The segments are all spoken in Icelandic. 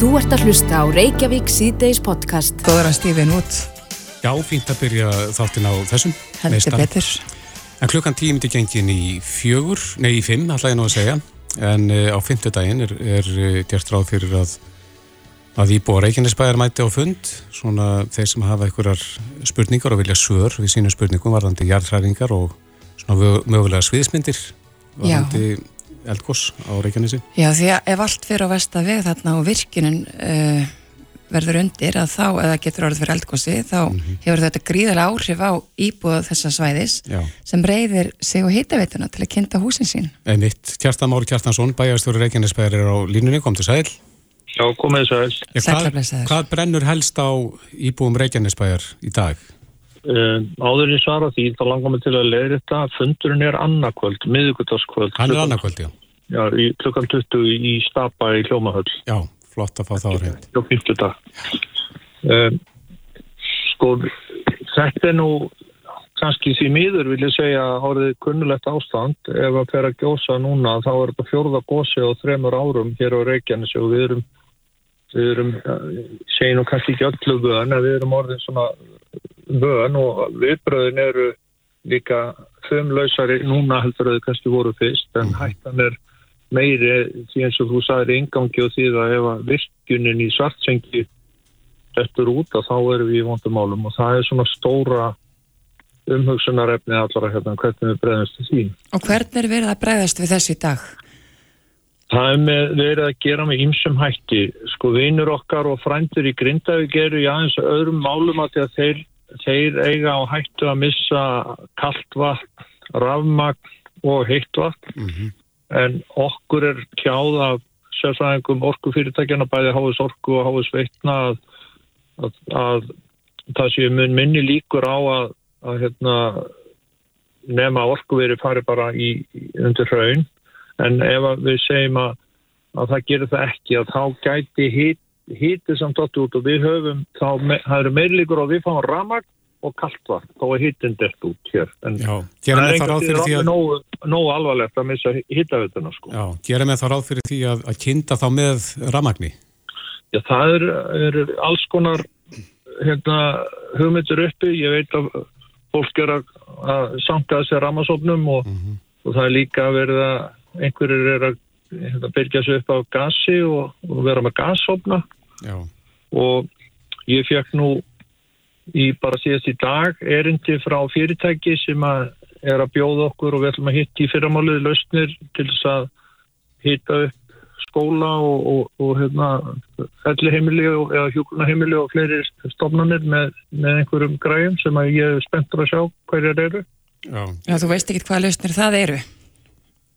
Þú ert að hlusta á Reykjavík síðdeis podcast. Góður að stífin út. Já, fínt að byrja þáttin á þessum. Heldur betur. En klukkan tíu myndi gengin í fjögur, nei í fimm, ætla ég nú að segja. En uh, á fymtudaginn er, er uh, gert ráð fyrir að, að íbúa Reykjanesbæðar mæti á fund. Svona þeir sem hafa einhverjar spurningar og vilja svör við sínum spurningum varðandi jarðhræringar og svona mögulega sviðismyndir varðandi eldgoss á Reykjanesi. Já, því að ef allt fyrir á vesta veg þarna og virkunin uh, verður undir að þá, eða getur orðið fyrir eldgósi, þá hefur þetta gríðarlega áhrif á íbúða þessa svæðis Já. sem reyðir sig og hitaveituna til að kynnta húsin sín. Einmitt, Kjartan Mári Kjartansson, bæjarstjóri Reykjanesbæðar er á línunni, kom til sæl. Já, komið og hvað, hvað brennur helst á íbúum Reykjanesbæjar í dag? Uh, áður en svara því, þá langar mig til að leiða þetta. Fundurinn er annarkvöld, miðugutaskvöld. Hann er annarkvöldi, já. Já, í klukkan 20 í Stapa í Hljómahöll. Já, flott að fá það á hreint. Já, 50 dag. Uh, sko, þetta er nú kannski því miður vil ég segja árið kunnulegt ástand. Ef að fer að gjósa núna, þá er þetta fjórða gósi á þremur árum hér á Reykjanesi og við erum við erum, segjum nú kannski ekki öllu en við erum orðin svona vön og viðbröðin eru líka þumlausari núna heldur að þau kannski voru fyrst en hættan er meiri því eins og þú sagðir ingangi og því að ef að virkjunin í svartsengi eftir út að þá erum við í vondumálum og það er svona stóra umhugsunarefni allara hérna hvernig við bregðumst til því. Og hvernig er verið að bregðast við þessu í dag? Það er með, verið að gera með ýmsum hætti. Sko vinur okkar og frændur í Grindavík eru í aðeins öðrum málum að, að þeir, þeir eiga á hættu að missa kalt vatn, rafmagn og heitt vatn. En okkur er kjáð af sérfræðingum orkufyrirtækjana bæði háis orku og háis veitna að, að, að það séu mun minni líkur á að, að hérna, nema orkuveri fari bara í, undir hraun en ef við segjum að, að það gerir það ekki að þá gæti hit, hitið samt átt út og við höfum það eru meirlíkur og við fáum ramag og kalt vatn, þá er hitin dert út hér en Já, það ráð fyrir því að, nógu, nógu alvarlegt að missa hittavituna sko. já, gera með það ráð fyrir því að, að kynnta þá með ramagni. Já, það er, er alls konar hérna, hugmyndir uppi. Ég veit að fólk er að, að sanga sér ramasofnum og, og það er líka að einhverjir er að hérna, byrja sig upp á gasi og, og vera með gasofna Já, og ég fekk nú í bara síðast í dag erindi frá fyrirtæki sem að er að bjóða okkur og við ætlum að hitta í fyrramálið lausnir til þess að hitta upp skóla og, og, og hérna, felli heimili og, heimili og fleiri stofnanir með, með einhverjum græjum sem að ég er spenntur að sjá hverjar eru. já, Já, þú veist ekki hvað lausnir það eru.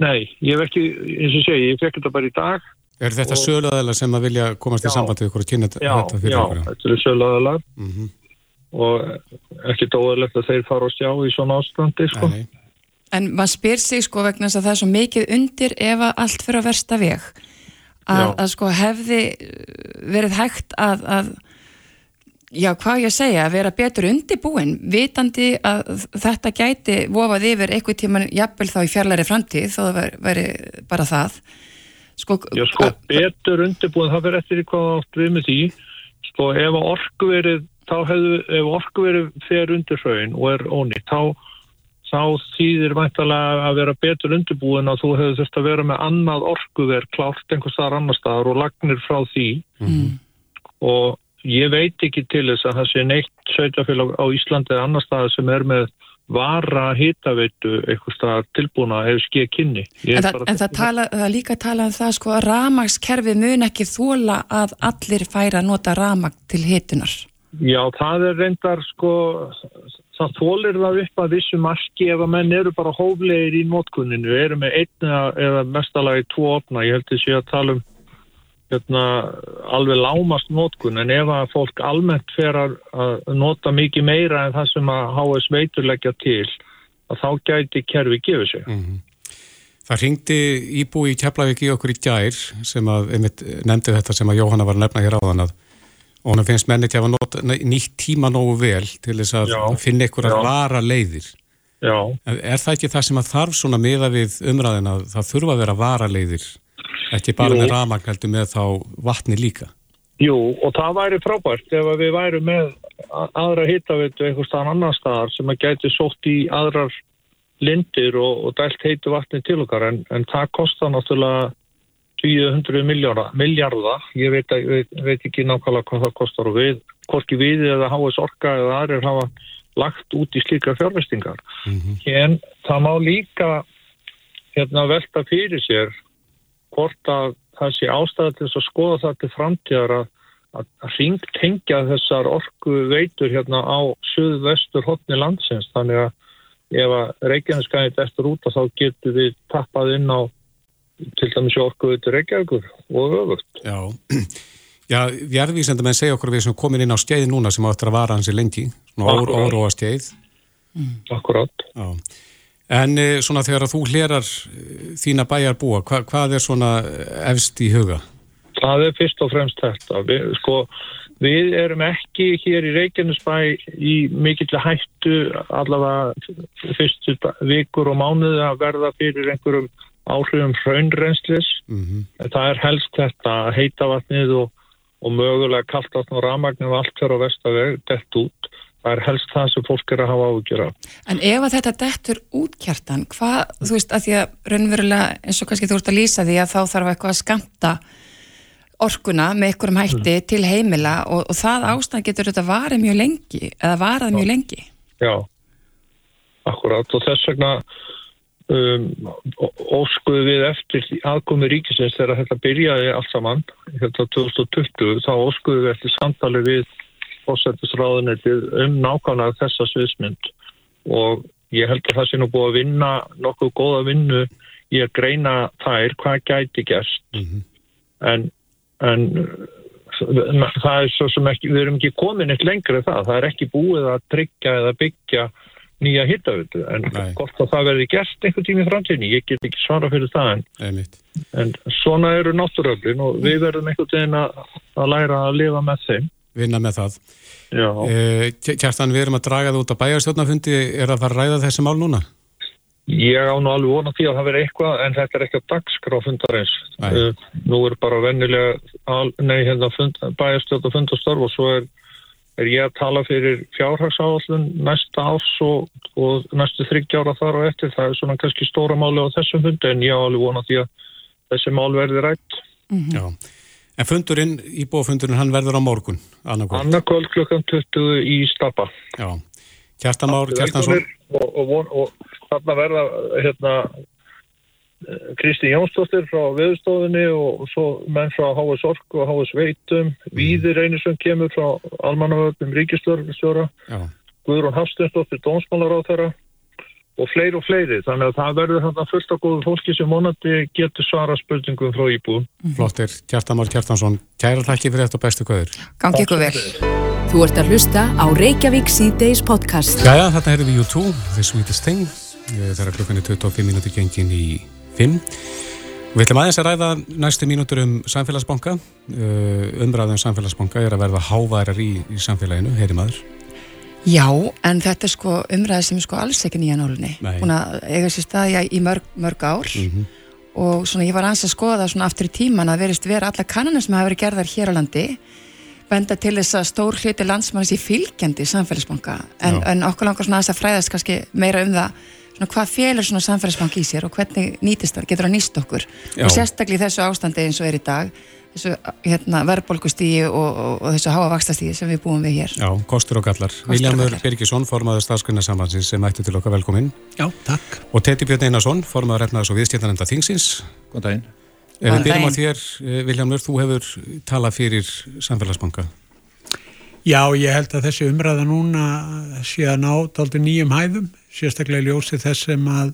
Nei, ég hef ekki, eins og segi, ég fekk þetta bara í dag. Er þetta og... söluðaðilega sem að vilja komast í Já. samband við ykkur og kynna Já, þetta fyrir já, ykkur? þetta eru sölaðalar Mhm. og ekki dóðalegt að þeir fara og sjá í svona ástandi, sko. Nei. En maður spyr sig sko vegna þess að það er svo mikið undir ef að allt fyrir að versta veg. Að, Já. að sko hefði verið hægt að, að já, hvað ég að segja, að vera betur undirbúin, vitandi að þetta gæti vofað yfir eitthvað tíman jafnvel þá í fjarlæri framtíð, þó það veri bara það. Sko, Já, sko, betur undirbúin, það fyrir eftir í hvað átt við með því. Sko, ef orkuverið, þá hefðu, ef orkuverið fer undir hraun og er ónýtt, þá, þá þýðir væntalega að vera betur undirbúin að þú hefur þurft að vera með annað orkuver klárt einhvers staðar annar staðar og lagnir frá því. mm, Og ég veit ekki til þess að það sé neitt sveitafélag á Íslandi eða annar staðar sem er með vara hitaveitu eitthvað tilbúna ef skeið kynni. En, það, en það, tala, það líka tala um það sko að ramagskerfi mun ekki þóla að allir færa að nota ramag til hitunar. Já, það er reyndar sko, það þólir það upp að vissu marki ef að menn eru bara hóflegir í nótkunninu, eru með einn eða, eða mestalagi tvo opna, ég held að sé að tala um hérna, alveg lámast nótkun, en ef að fólk almennt fer að að nota mikið meira en það sem að HS veitur leggja til, að þá gæti kerfi gefið sig. Mhm. Það ringdi íbú í Keflavík í okkur í gær sem að einmitt nefndi þetta sem að Jóhanna var að nefna hér áðan að og hún finnst menni til að nota, nýtt tíma nógu vel til þess að Já, finna einhverja já. vara leiðir. Já, Er það ekki það sem að þarf svona miða við umræðin að það þurfa að vera vara leiðir ekki bara Jú. með ramagn heldur með þá vatni líka? Jú, og það væri frábært ef við væri með aðra hittavitu einhvers staðan annar staðar sem að gæti sótt í aðrar lindir og, og dælt heitu vatni til okkar en, en það kostar náttúrulega 200 miljardar, ég veit, veit, veit ekki nákvæmlega hvað það kostar og við, hvorki við eða HS Orka eða aðrir hafa lagt út í slíka fjárvestingar. Mm -hmm. En það má líka hérna, velta fyrir sér hvort að það sé ástæða til þess að skoða það til framtíðar að, að ringtengja þessar orku veitur hérna á söð-vestur hotni landsins. Þannig að ef að Reykjaneskaðið eftir út þá getur við tappað inn á til dæmis orku veitur Reykjavíkur og öfugt. Já, Já, jarðvísendamenn segja okkur við sem komin inn á skeið núna sem áttur að vara hansi lengi, svona óróa skeið. Mm. Akkurát. Já. En eh, svona þegar að þú hlerar eh, þína bæjar búa, hva, hvað er svona efst í huga? Það er fyrst og fremst þetta. Við, sko, við erum ekki hér í Reykjanesbæ í mikill hættu allavega fyrstu vikur og mánuði að verða fyrir einhverjum áhrifum hraunrenslis. Mm -hmm. Það er helst þetta heitavatnið og og mögulega kaltast og ramagnum allt fyrir á vestaveg dett út. Það er helst það sem fólk er að hafa ágjör af. En ef að þetta dettur útkjartan, hvað, þú veist, að því að raunverulega, eins og kannski þú ert að lýsa því að þá þarf eitthvað að skamta orkuna með einhverjum hætti mm. til heimila og, og það ástand getur þetta varið mjög lengi, eða varað mjög lengi. Já, akkurat og þess vegna um, óskuðu við eftir aðkomi ríkisins þegar þetta byrjaði allt saman, hérna 2020 þá óskuðu við eftir samtali við fósættisráðunetið um nákvæmlega þessa sviðsmynd. Og ég held að það sé nú búið að vinna nokkuð góða vinnu í að greina þær hvað gæti gerst. Mm -hmm. en, en það er svo sem ekki, við erum ekki komin eitt lengri það, það er ekki búið að tryggja eða byggja nýja hittavöldu en Nei. hvort að það verði gert einhvern tími framtíðinni, ég get ekki svara fyrir það en, en svona eru náttúröflin og við verðum einhvern veginn að, að læra að lifa með þeim Vinna með það eh, Kjartan, við erum að draga það út á bæjarstjórnafundi er að fara að ræða þessi mál núna? Ég á nú alveg vona því að það veri eitthvað en þetta er ekki að dagskrá fundarins uh, nú er bara vennilega hérna, bæjarstjórna fundastörf og svo er er ég að tala fyrir fjárhagsáallun næsta árs og, og næstu þryggjára þar og eftir. Það er svona kannski stóra máli á þessum fundi en ég á alveg vona því að þessi mál verði rætt. Mm -hmm. Já, en fundurinn, íbúfundurinn, hann verður á morgun? Annarkvöld klukkan 20 í Stappa. Já, Kjartan Már, Kjartan Sól. Og, og, og þarna verða hérna Kristi Jónsdóttir frá viðstofinni og svo menn frá H.S. Ork og H.S. Veitum mm. Víðir Einarsson kemur frá Almannavöldum Ríkistörfistjóra Guðrún Hafstensdóttir Dómsmálar á þeirra og fleiri og fleiri þannig að það verður þarna fullt af góðu fólki sem vonandi getur svara spurningum frá íbúðum mm. Flottir, Kjartamál Kjartansson Kæra takk fyrir þetta bestu kvöður Gangi ykkur vel Þú ert að hlusta á Reykjavík C-Days podcast Jæja, þarna erum við YouTube, The Sweetest Thing Það er klukkan í 25 minúti gengin í 5. Við ætlum aðeins að ræða næstu mínútur um samfélagsbanka. Uh, umræðum samfélagsbanka er að verða háværar í, í samfélaginu, heyri maður. Já, en þetta er sko umræði sem er sko alls ekki nýja nálunni. Búin að eiga sér staðja í mörg, mörg ár. Mm -hmm. og svona ég var ans að skoða svona aftur í tíman að verist vera alla kannanir sem hafa verið gerðar hér á landi benda til þess að stór hluti landsmannis í fylgjandi samfélagsbanka. En, en okkur langar svona að fræðast kannski meira um það svona hvað félur svona samfélagsbank í sér og hvernig nýtist það, getur það nýst okkur? Já. og sérstaklega í þessu ástandi eins og er í dag þessu hérna, verðbólkustígi og, og, og þessu háa vakstastígi sem við búum við hér. Já, kostur og gallar. Viljámur Birgisson formaður stafskunarsambansins sem ætti til okkar velkominn. Já, takk. Og Teti Björn Einarsson formaður refnaðs og viðstjórnarenda Þingsins. Góð daginn. Ef við byrjum á þér, eh, Viljámur, þú hefur talað fyrir samfélagsbanka. Já, ég held að þessi umræða núna sé að ná daldur nýjum hæðum, sérstaklega ljósi þess sem að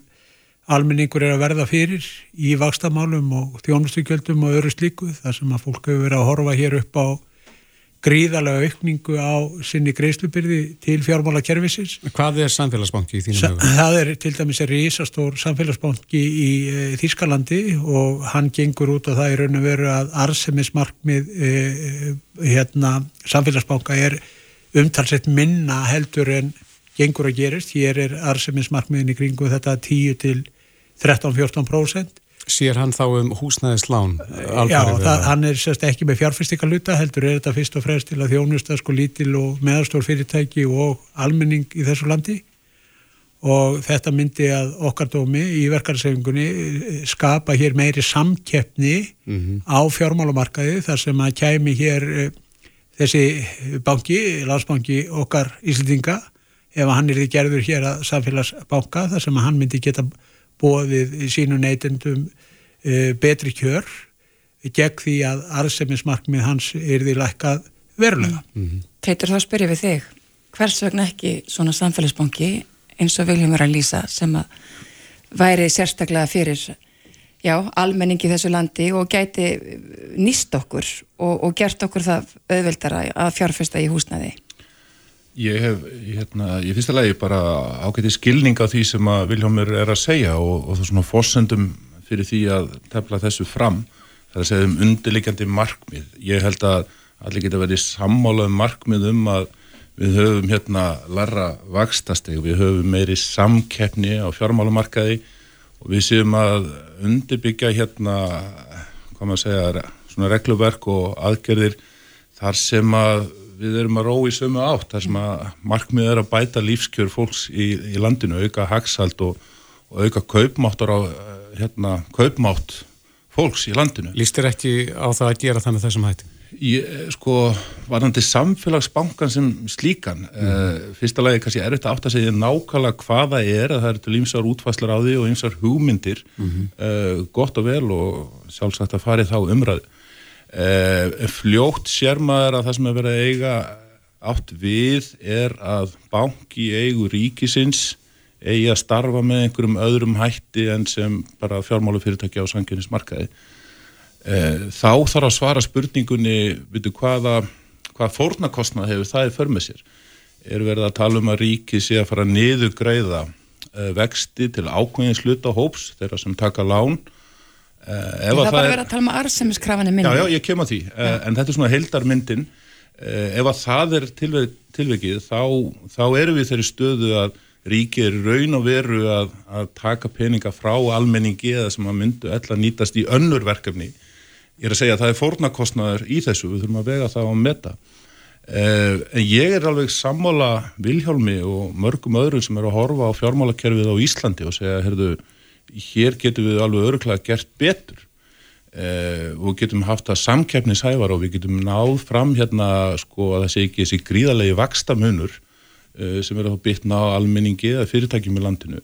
almenningur er að verða fyrir í vakstamálum og þjónustugjöldum og öru slíku, þar sem að fólk hefur verið að horfa hér upp á gríðalega aukningu á sinni greiðslubyrði til fjármála kervisins. Hvað er samfélagsbanki í þínum höfum? Það er til dæmis er ísastór samfélagsbanki í e, Þískalandi og hann gengur út og það er raun og veru að arsemismarkmið e, hérna, samfélagsbanka er umtalsett minna heldur en gengur að gerist. Hér er arsemismarkmiðin í kringu þetta 10 til 13-14% Sér hann þá um húsnæðislán? Já, það, hann er sérst ekki með fjárfyrstíkaluta, heldur er þetta fyrst og fremst til að þjónusta sko lítil og meðarstór fyrirtæki og almenning í þessu landi og þetta myndi að okkar dómi í verkarsefingunni eh, skapa hér meiri samkeppni mm -hmm. á fjármálumarkaði þar sem að kæmi hér uh, þessi banki, landsbanki okkar Íslandinga ef hann er því gerður hér að samfélagsbanka þar sem hann myndi geta bóðið sínu neytendum uh, betri kjör gegn því að arðsemismarkmið hans er því lækkað verulega. Mm -hmm. Teitur þá spyrjum við þig, hvers vegna ekki svona samfélagsbanki eins og viljum vera að lýsa sem að væri sérstaklega fyrir já, almenningi þessu landi og gæti nýst okkur og, og gert okkur það auðveldara að fjárfesta í húsnaði Ég hef, hérna, ég finnst að lagi bara ágæti skilning á því sem að Viljómur er að segja og, og það svona fórsendum fyrir því að tefla þessu fram það er að segja um undirleikjandi markmið. Ég held að allir geta verið sammála um markmið um að við höfum hérna larra vakstasteg, við höfum meiri samkeppni á fjármálumarkaði og við séum að undirbyggja hérna, hvað maður segja, svona regluverk og aðgerðir þar sem að við erum að rói sömu átt, þar sem að markmið er að bæta lífskjör fólks í, í landinu, auka hagsald og, og auka kaupmáttur á hérna, kaupmátt fólks í landinu. Lýstir ekki á það að gera það með þessum hætti? Ég, sko, varðandi samfélagsbankan sem slíkan mm. uh, fyrsta lagi kannski er þetta átt að segja nákvæmlega hvaða er að það eru til ímsar útfæslar á því og ímsar hugmyndir mm -hmm. gott og vel og sjálfsagt að fari þá umræð uh, fljótt sér maður að það sem er verið að eiga átt við er að banki eigu ríkisins eigi að starfa með einhverjum öðrum hætti en sem bara fjármálu fyrirtæki á sanginnismarkaði Eh, þá þarf að svara spurningunni veitu, hvaða, hvaða fórnarkostnað hefur það í förmið sér? Er verið að tala um að ríki sé að fara niður greiða eh, vexti til ákveðin sluta hóps þeirra sem taka lán eh, Það var að vera að tala um arsemiskrafanir minni Já, já, ég kem að því, ja. en þetta er svona heildarmyndin ef að það er tilveik, tilveikið þá, þá erum við þeirri stöðu að ríki er raun og veru að, að taka peninga frá almenningi eða sem að myndu ell að nýtast í önnur verkefni Ég er að segja að það er fórnarkostnaður í þessu, við þurfum að vega það á að metta. Eh, en ég er alveg sammála Vilhjálmi og mörgum öðrum sem eru að horfa á fjármálakerfið á Íslandi og segja, heyrðu, hér getum við alveg öruglega gert betur eh, og getum haft það samkeppnishævar og við getum náð fram hérna sko að það sé ekki þessi gríðarlegi vakstamunur eh, sem eru að bytna á almenningi eða fyrirtækjum í landinu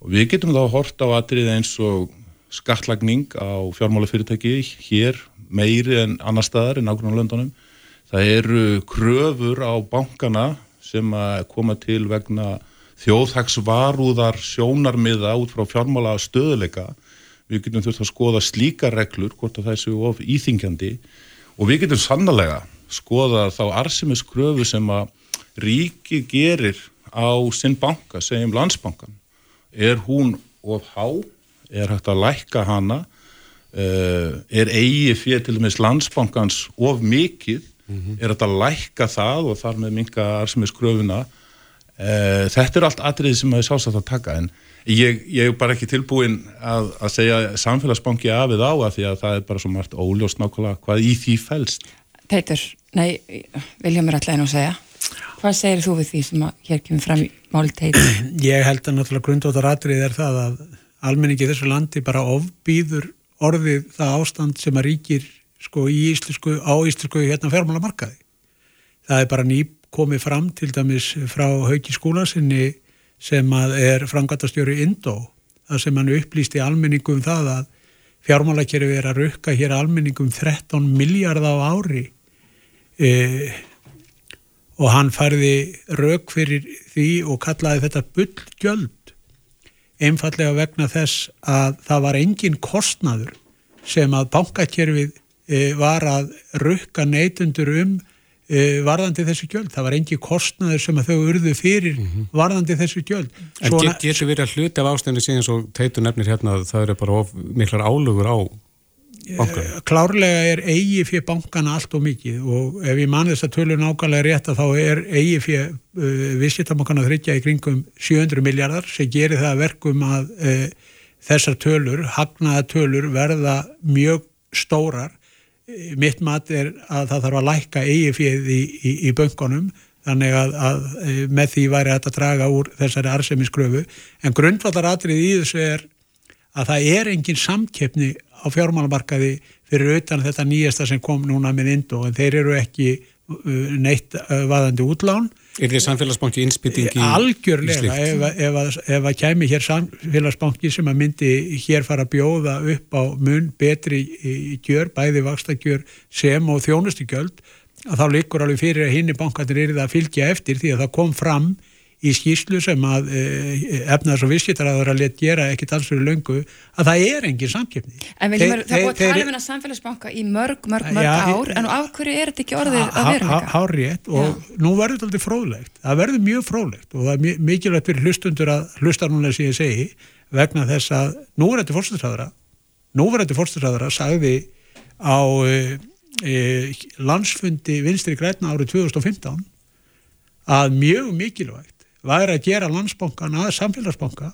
og við getum þá hort á atrið eins og skattlagning á fjármálafyrirtæki hér meiri en annar staðar en ákveðan löndunum. Það eru kröfur á bankana sem að koma til vegna þjóðhagsvarúðar sjónarmiða út frá fjármála stöðuleika. Við getum þurft að skoða slíka reglur, hvort að það séu of íþingjandi og við getum sannlega skoða þá arsimis kröfu sem að ríki gerir á sinn banka, segjum landsbankan. Er hún of há er hægt að lækka hana uh, er eigi fyrir til dæmis landsbankans of mikið mm -hmm. er hægt að lækka það og þar með minga arsmiðskröfuna uh, þetta er allt atriði sem maður sjálfsagt að taka en ég, ég er bara ekki tilbúin að, að segja samfélagsbanki af eða á að því að það er bara svo margt óljóst nákvæmlega hvað í því fælst Teitur, nei, vilja mér alltaf einu að segja Hvað segir þú við því sem hér kemur fram í máli teitur? Ég held að náttúrulega grundvóttar atrið er það að almenningi þessu landi bara ofbýður orðið það ástand sem að ríkir sko í íslensku, á íslensku hérna fjármálamarkaði. Það er bara nýp komið fram til dæmis frá hauki skólasinni sem að er framgættastjóri Indó, það sem hann upplýsti almenningum það að fjármálakerfi er að rukka hér almenningum 13 miljard á ári. E, og hann færði rauk fyrir því og kallaði þetta bullgjöld einfallega vegna þess að það var engin kostnaður sem að bankakerfið e, var að rukka neytundur um varðandi þessu gjöld. Það var engin kostnaður sem að þau urðu fyrir mm -hmm. varðandi þessu gjöld. Svona, en getur verið að hluti af ástöðinu síðan svo teitur nefnir hérna að það eru bara of, miklar álugur á Bankana. Eh, klárlega er eigi fyrir bankana allt og mikið og ef ég man þess að tölur nákvæmlega rétt að þá er eigi fyrir uh, viðskiptabankana þryggja í kringum 700 miljardar sem gerir það verkum að uh, þessar tölur, hagnaða tölur verða mjög stórar mitt mat er að það þarf að lækka eigi fyrir í, í, í böngunum þannig að, að með því væri þetta að draga úr þessari arsemiskröfu en grundvallaratrið í þessu er að það er engin samkeppni á fjármálamarkaði fyrir utan þetta nýjasta sem kom núna með Indó en þeir eru ekki uh, neitt uh, vaðandi útlán Er því samfélagsbanki innspytting í Algjörlega, ef, ef, ef, ef að kæmi hér samfélagsbanki sem að myndi hér fara að bjóða upp á mun betri gjör, bæði vakstagjör sem og þjónustugjöld að þá likur alveg fyrir að hinn í bankanir er það að fylgja eftir því að það kom fram í skýslu sem að e, efnaðs og visskiptaraður að let gera ekkit alls fyrir löngu að það er engin samkeppni. En við hefum það búið að tala um að samfélagsbanka í mörg, mörg, mörg ja, ár en af hverju er þetta ekki orðið að vera Hárið og já. nú verður þetta aldrei fróðlegt. Það verður mjög fróðlegt og það er mikilvægt fyrir hlustundur að hlusta núna sem ég segi vegna þess að nú er þetta fórstæðsræðara nú verður þetta fórstæðsræðara sagði á e, e, landsfundi vinstri græna árið 2015 að mjög mikilvægt væri að gera landsbankan að samfélagsbanka.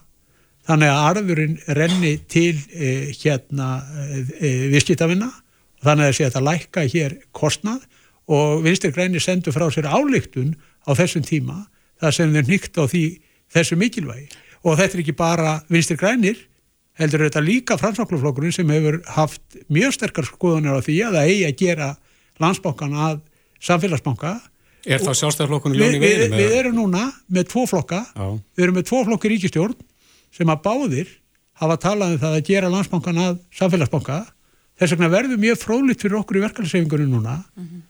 Þannig að arðurinn renni til eh, hérna eh, viðskiptafina og þannig að þetta lækka hér kostnað. Og vinstir grænir sendu frá sér álíktun á þessum tíma það sem þeir nýtt á því þessu mikilvægi. Og þetta er ekki bara vinstir grænir heldur þetta líka fransmákluflokkurinn sem hefur haft mjög sterkar skoðunar á því að það eigi að gera landsbankan að samfélagsbanka Er það sjálfstæðarflokkunum ljóni veginn? Við, við erum núna með tvo flokka, Já. við erum með tvo flokki ríkistjórn sem að báðir hafa talað um það að gera landsbankan að samfélagsbanka. Þess vegna verður mjög frólitt fyrir okkur í verkefnisefingunum núna mm -hmm.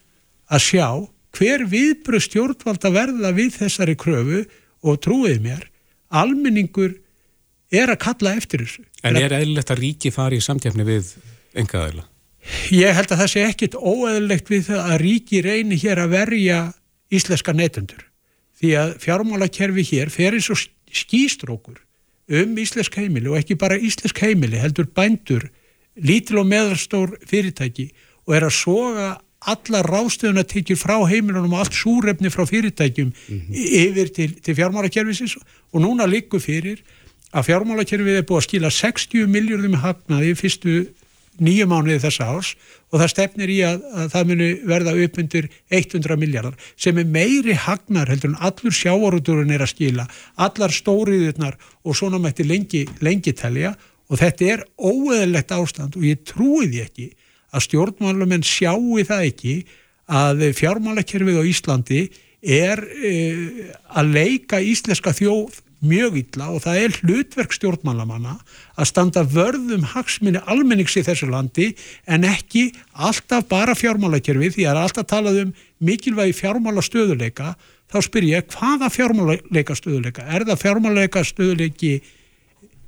að sjá hver viðbröð stjórnvalda verða við þessari kröfu og trúið mér, almenningur er að kalla eftir þessu. En er eðlilegt að ríki fari í samtjafni við engaðaðila? Ég held að það sé ekkit óeðlilegt við það að ríki reyni hér að verja íslenska neytundur því að fjármálakerfi hér fer eins og skýstrókur um íslensk heimili og ekki bara íslensk heimili heldur bændur, lítil og meðarstór fyrirtæki og er að soga alla ráðstöðun að tekja frá heimilunum og allt súrefni frá fyrirtækjum mm -hmm. yfir til, til fjármálakerfisins og núna líku fyrir að fjármálakerfið er búið að skila 60 miljardum hafnaði fyrstu nýju mánuði þessa árs og það stefnir í að, að það muni verða upp undir 100 miljardar sem er meiri hagnar heldur en allur sjávarúturinn er að skila, allar stóriðurnar og svona mætti lengi, lengi telja. Og þetta er óeðlegt ástand og ég trúi því ekki að stjórnmálumenn sjáu það ekki að fjármálakerfið á Íslandi er e, að leika íslenska þjóð mjög illa og það er hlutverk stjórnmálamanna að standa vörðum hagsminni almennings í þessu landi en ekki alltaf bara fjármálakerfi því að það er alltaf talað um mikilvægi fjármála stöðuleika þá spyr ég hvaða fjármáleika stöðuleika er það fjármáleika stöðuleiki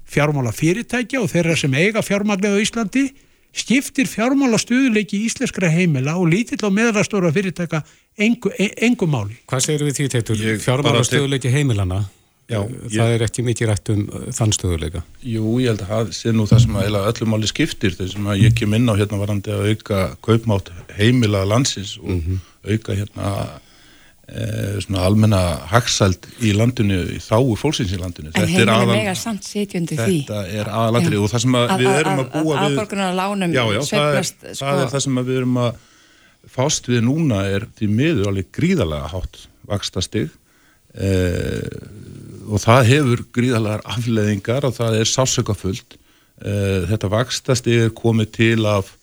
fjármála fyrirtækja og þeirra sem eiga fjármálega á Íslandi skiptir fjármála stöðuleiki í íslenskra heimila og lítill á meðrastóra fyrirtæka engu, engu máli. Hvað segir við því teitur? Fjármála stöðuleiki heimilana Já, það ég, er ekki mikið rætt um uh, þann stöðuleika. Jú, ég held að það sé nú það sem að öllum áli skiptir, þess að ég kem inn á hérna varandi að auka kaupmátt heimila landsins og mm -hmm. auka hérna e, svona almenna hagsald í landinu, í þáu fólksins í landinu. En heimila mega samt setjundi því. Þetta er aðalatri og það sem að við erum að búa við... Aðborgunar lánum já, já, sveiflast, það, er, sko... það sem við erum að fást við núna er því miður alveg gríðalega hátt vakstastig og það hefur gríðalega afleðingar og það er sásökafullt uh, þetta vakstast er komið til af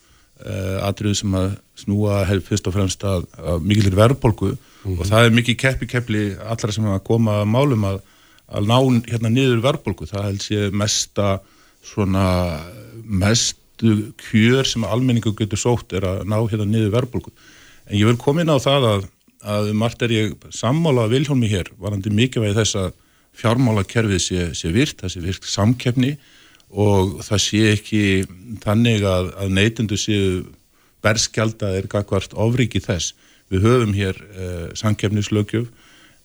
eh, atriðu sem að snúa hefur fyrst og fremst að, að mikilir verðbolgu mm -hmm. og það er mikið keppi-keppli allra sem að koma að málum að, að ná hérna niður verðbolgu það held sé mesta svona mestu kjör sem almenningu getur sótt er að ná hérna niður verðbolgu en ég vil koma inn á það að að margt er ég sammála Viljómi hér varandi mikilvægi þess að fjármálakerfið sé, sé virt, það sé virt samkefni og það sé ekki þannig að, að neytundu séu berskjaldað er gagvart ofriki þess. Við höfum hér eh, samkefnislögjöf,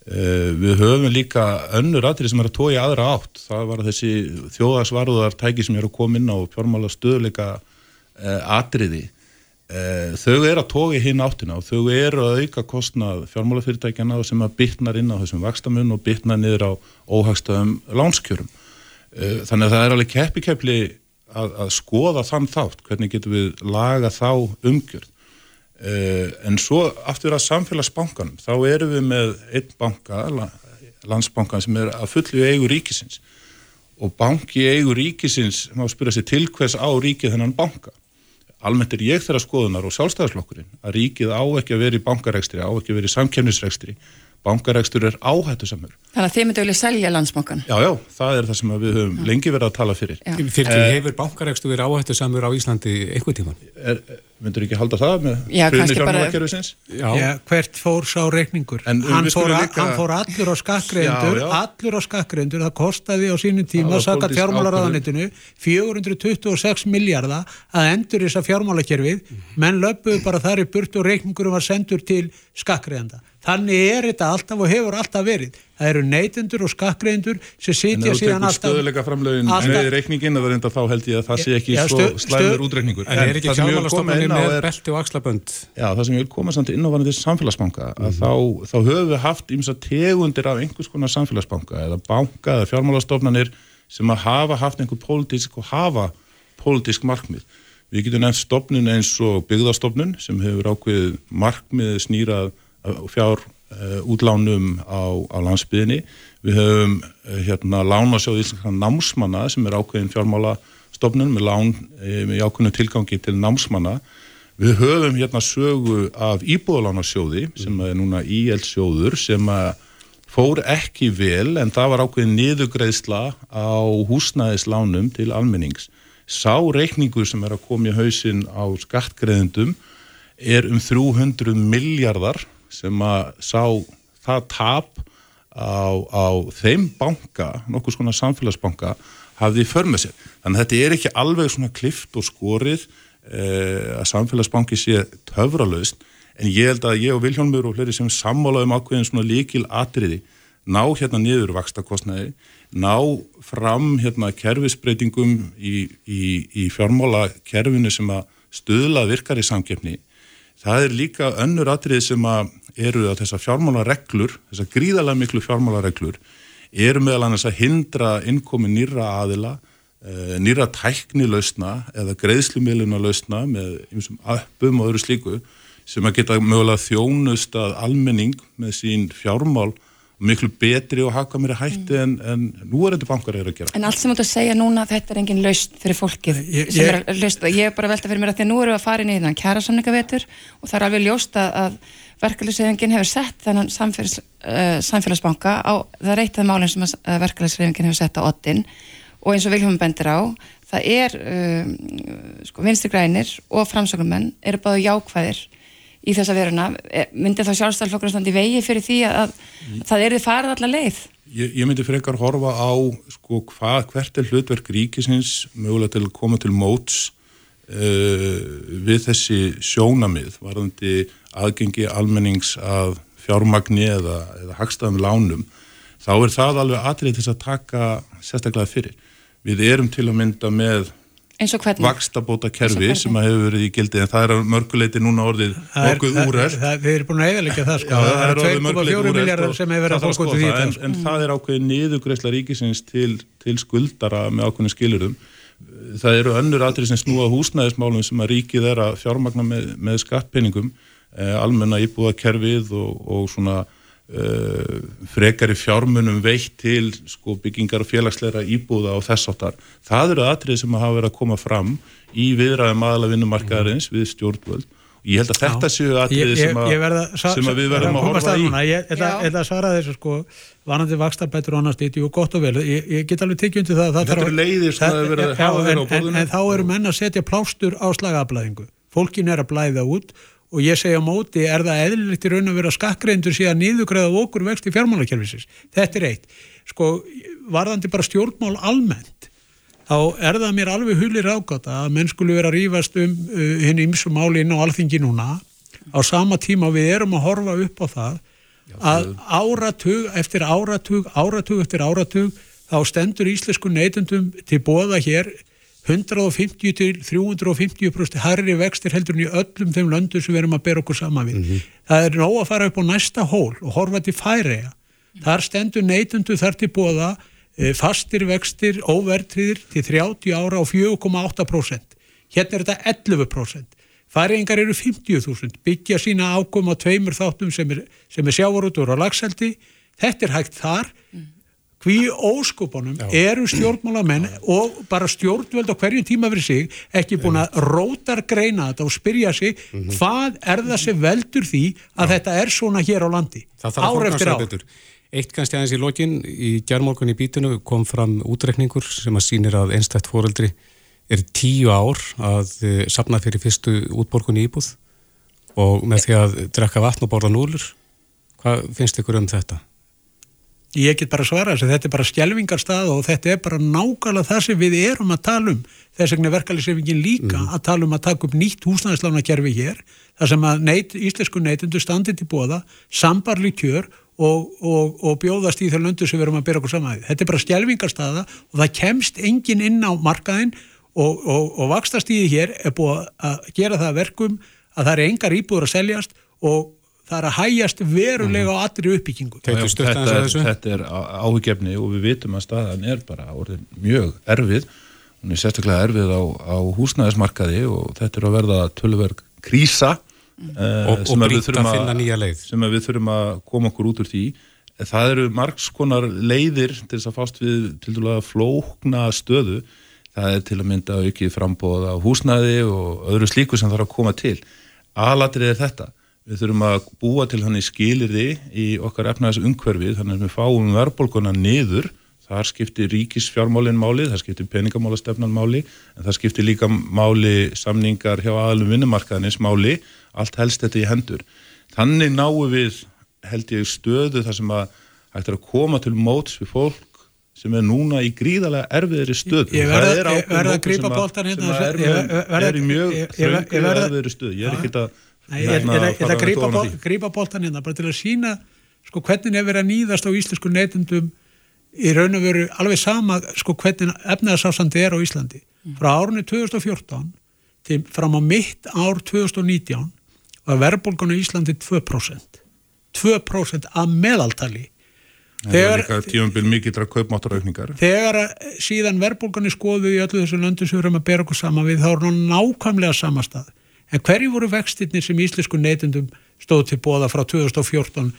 eh, við höfum líka önnur aðrið sem er að tója aðra átt. Það var þessi þjóðasvarðar tæki sem er að koma inn á fjármála stöðleika eh, atriði þau eru að tóka hinn áttina og þau eru að auka kostnað fjármálafyrirtækjana sem að bytnar inn á þessum vakstamun og bytnar niður á óhagstöðum lánskjörum. Eh, þannig að það er alveg keppi-keppli að, að skoða þann þátt, hvernig getum við laga þá umgjörð. Uh, en svo aftur að samfélagsbankanum, þá erum við með einn banka, landsbankan sem er að fullu eigu ríkisins og banki eigu ríkisins má spyrja sér til hvers á ríkið þennan banka. Almennt er ég þeirra skoðunar og sjálfstæðarslokkurinn að ríkið á ekki að vera í bankarekstri, á ekki að vera í samkemnisrekstri bankaregstur er áhættu samur. Þannig að þið myndi vilja selja landsbankan? Já, já, það er það sem við höfum já. lengi verið að tala fyrir. Já. Fyrir því eh, hefur bankaregstur verið áhættu samur á Íslandi eitthvað tíman? Er, myndur ekki halda það með? Já. já, hvert fór sá reikningur? En, hann, fór líka... hann fór allur á skakkreyndur, allur á skakkreyndur, það kostaði á sínum tíma, saka fjármálaráðanitinu, 426 miljardar að endur þessa fjármálakerfið, menn löpuðu bara þar í burt og reikningurum var sendur til skakkreynda Þannig er þetta alltaf og hefur alltaf verið. Það eru neytendur og skakkreyndur sem sitja síðan alltaf... En þú tekur stöðuleika framlegin með reikningin að það reynda þá held ég að það sé ekki ja, svo slæmur útreikningur. En, en er ekki fjármálastofnarnir með er... belti og axlabönd? Já, það sem ég vil koma samt inn á varandi samfélagsbanka, mm -hmm. þá, þá höfum við haft ímsa tegundir af einhvers konar samfélagsbanka eða banka eða fjármálastofnarnir sem að hafa haft einhver pólitísk og hafa pólitísk markmið. Við getum nefnt stofnun eins og byggðarstofnun sem hefur ákveðið markmið snýrað fjár uh, útlánum á, á landsbyðinni. Við höfum uh, hérna lánasjóð íslenska námsmanna sem er ákveðin fjármálastofnun með lán uh, með ákveðinu tilgangi til námsmanna. Við höfum hérna sögu af íbúðalánasjóði sem er núna íeldsjóður sem fór ekki vel en það var ákveðin niðugreðsla á húsnæðislánum til almennings. Sá reikningur sem er að koma í hausin á skattgreðendum er um 300 miljardar sem að sá það tap á, á þeim banka, nokkuð svona samfélagsbanka, hafði för með sér. Þannig að þetta er ekki alveg svona klift og skorið eh, að samfélagsbanki sé töfralaust, en ég held að ég og Viljólmur og fleiri sem sammálaðum ákveðin svona líkil atriði ná hérna niður vakstakostnaði, ná fram hérna kerfisbreytingum í, í, í fjármála kerfinu sem að stöðla virkar í samkeppni. Það er líka önnur atrið sem að eru að þessar fjármálareglur, þessar gríðarlega miklu fjármálareglur, eru meðal annars að hindra innkomi nýra aðila, eh, nýra tækni lausna eða greiðslumiluna lausna með einsum appum og öðru slíku sem að geta mögulega þjónust að almenning með sín fjármál miklu betri og haka mér að hætti mm. en, en nú er þetta bankar að gera. En allt sem þú ætti að segja núna þetta er engin laust fyrir fólkið ég, ég, er laust, ég er bara velta fyrir mér að því að nú eru við að fara inn í þann kæra samningavetur og það er alveg ljóst að verkefliðsreifingin hefur sett þennan samfélags, uh, samfélagsbanka á, það er af málinn sem uh, verkefliðsreifingin hefur sett á ottin og eins og Viljum bendir á, það er um, sko, vinstri grænir og framsökumenn eru báðu jákvæðir í þessa veruna, e, myndi þá sjálfstæðalflokkur standi vegi fyrir því að, að það er þið farið allar leið? Ég, ég myndi fyrir ekkar horfa á sko, hvað, hvert er hlutverk ríkisins mögulega til að koma til móts uh, við þessi sjónamið varðandi aðgengi almennings að fjármagni eða, eða hagstaðum lánum, þá er það alveg atrið til að taka sérstaklega fyrir. Við erum til að mynda með vakstabóta kerfi sem að hefur verið í gildi en það er mörguleiti núna orðið okkur úrært. Við erum búin að eðalega það sko. Já, það er 2,4 miljardar sem hefur verið að fólk út í því. En, en það er ákveðið niðugreisla ríkisins til, til skuldara með ákveðin skilurum. Það eru önnur atrið sem snúa húsnæðismálum sem að ríkið er að fjármagna með, með skattpenningum Eh, almenna íbúðakerfið og, og svona uh, frekari fjármunum veitt til sko, byggingar og félagsleira íbúða og þess áttar. Það eru aðtrið sem hafa verið að koma fram í viðræðum aðala vinnumarkaðarins við stjórnvöld og ég held að þetta séu aðtriði sem, sem að við verðum að horfa í. Ég ætla að svara þessu sko vanandi vakstabættur og annars þetta er gott og vel, ég, ég get alveg tekið undir það, það Þetta eru leiðir sem það er verið að hafa verið á bóðunum. En, en þá eru menn að setja plástur á slagablaðingu. Fólkin er að blæða út og ég segja móti, er það eðlilegt í raun að vera skakkreindur síðan nýðugræða okkur vext í fjármálakerfisins. Þetta er eitt. Sko, varðandi bara stjórnmál almennt, þá er það mér alveg hulir ágata að menn skulu vera að rýfast um uh, henni ymsum máli inn á alþingi núna. Á sama tíma við erum að horfa upp á það að áratug eftir áratug, áratug eftir áratug, þá stendur íslensku neytundum til bóða hér 150 til 350% harri vextir heldur en í öllum þeim löndu sem við erum að bera okkur sama við. Mm -hmm. Það er nóg að fara upp á næsta hól og horfa til færiða. Þar stendur neytundu þar til bóða eh, fastir vextir óvertriðir til 30 ára á 4,8%. Hérna er þetta 11%. Færingar eru 50.000, byggja sína ákom á tveimur þáttum sem er, er sjávarútur og lagseldi. Þetta er hægt þar. Hví óskupunum eru stjórnmálamenn og bara stjórnvöld á hverju tíma fyrir sig ekki búin að rótar greina þetta og spyrja sig mm -hmm. hvað er það sem veldur því að Já. þetta er svona hér á landi? Ár eftir ár. Eitt kannski aðeins í lokin, í gerðmorgun í bítinu kom fram útrekningur sem að sínir að einstætt fóreldri er tíu ár að uh, sapna fyrir fyrstu útborgunni íbúð og með því að drekka vatn og borða núlur hvað finnst ykkur um þetta? Ég get bara svara þess að þetta er bara skjelvingarstað og þetta er bara nákvæmlega það sem við erum að tala um þess vegna verkefliðsefingin líka mm. að tala um að taka upp nýtt húsnæðislánakerfi hér þar sem að neit, íslensku neytundu standið til bóða, sambarli kjör og, og, og bjóðast í þau löndu sem við erum að byrja okkur saman. Þetta er bara skjelvingarstaða og það kemst engin inn á markaðin og, og, og vakstastíði hér er búið að gera það verkum að það er engar íbúður að seljast og það er að hægjast verulega á mhm. allri uppbyggingu. Þetta er, þetta er áhugjefni og við vitum að staðan er bara orðin mjög erfið hún er sérstaklega erfið á, á húsnæðismarkaði og þetta er að verða tölverk krísa mm. uh, og, og brýtt að finna nýja leið sem við þurfum að koma okkur út úr því það eru margs konar leiðir til þess að fást við til dæla flókna stöðu það er til að mynda aukið frambóð á húsnæði og öðru slíku sem þarf að koma til. Alatrið er þetta. Við þurfum að búa til hann í skilirði í okkar efnaðis umhverfið, þannig að við fáum verðbólkuna niður, þar skiptir ríkisfjármálinn máli, það skiptir peningamálastefnan máli, en það skiptir líka máli samningar hjá aðalum vinnumarkaðinins máli, allt helst þetta í hendur. Þannig náum við, held ég, stöðu þar sem að hægt er að koma til móts við fólk sem er núna í gríðarlega erfiðri stöð ég verða að grípa bóltan hérna sem er í mjög þröngu erfiðri stöð ég er ekki að hérna, grípa bóltan hérna bara til að sína sko hvernig er verið að nýðast á íslensku neytundum í raun og veru alveg sama sko hvernig efnaðarsásandi er á Íslandi mm. frá árunni 2014 til fram á mitt ár 2019 var verðbólgan á Íslandi 2% 2% að meðaltali Þegar, er. Þegar síðan verbulgarnir skoðu í öllu þessu löndu sem við erum að bera okkur saman við, þá er hann nákvæmlega samastað. En hverju voru vextirnir sem íslensku neytundum stóð til bóða frá 2014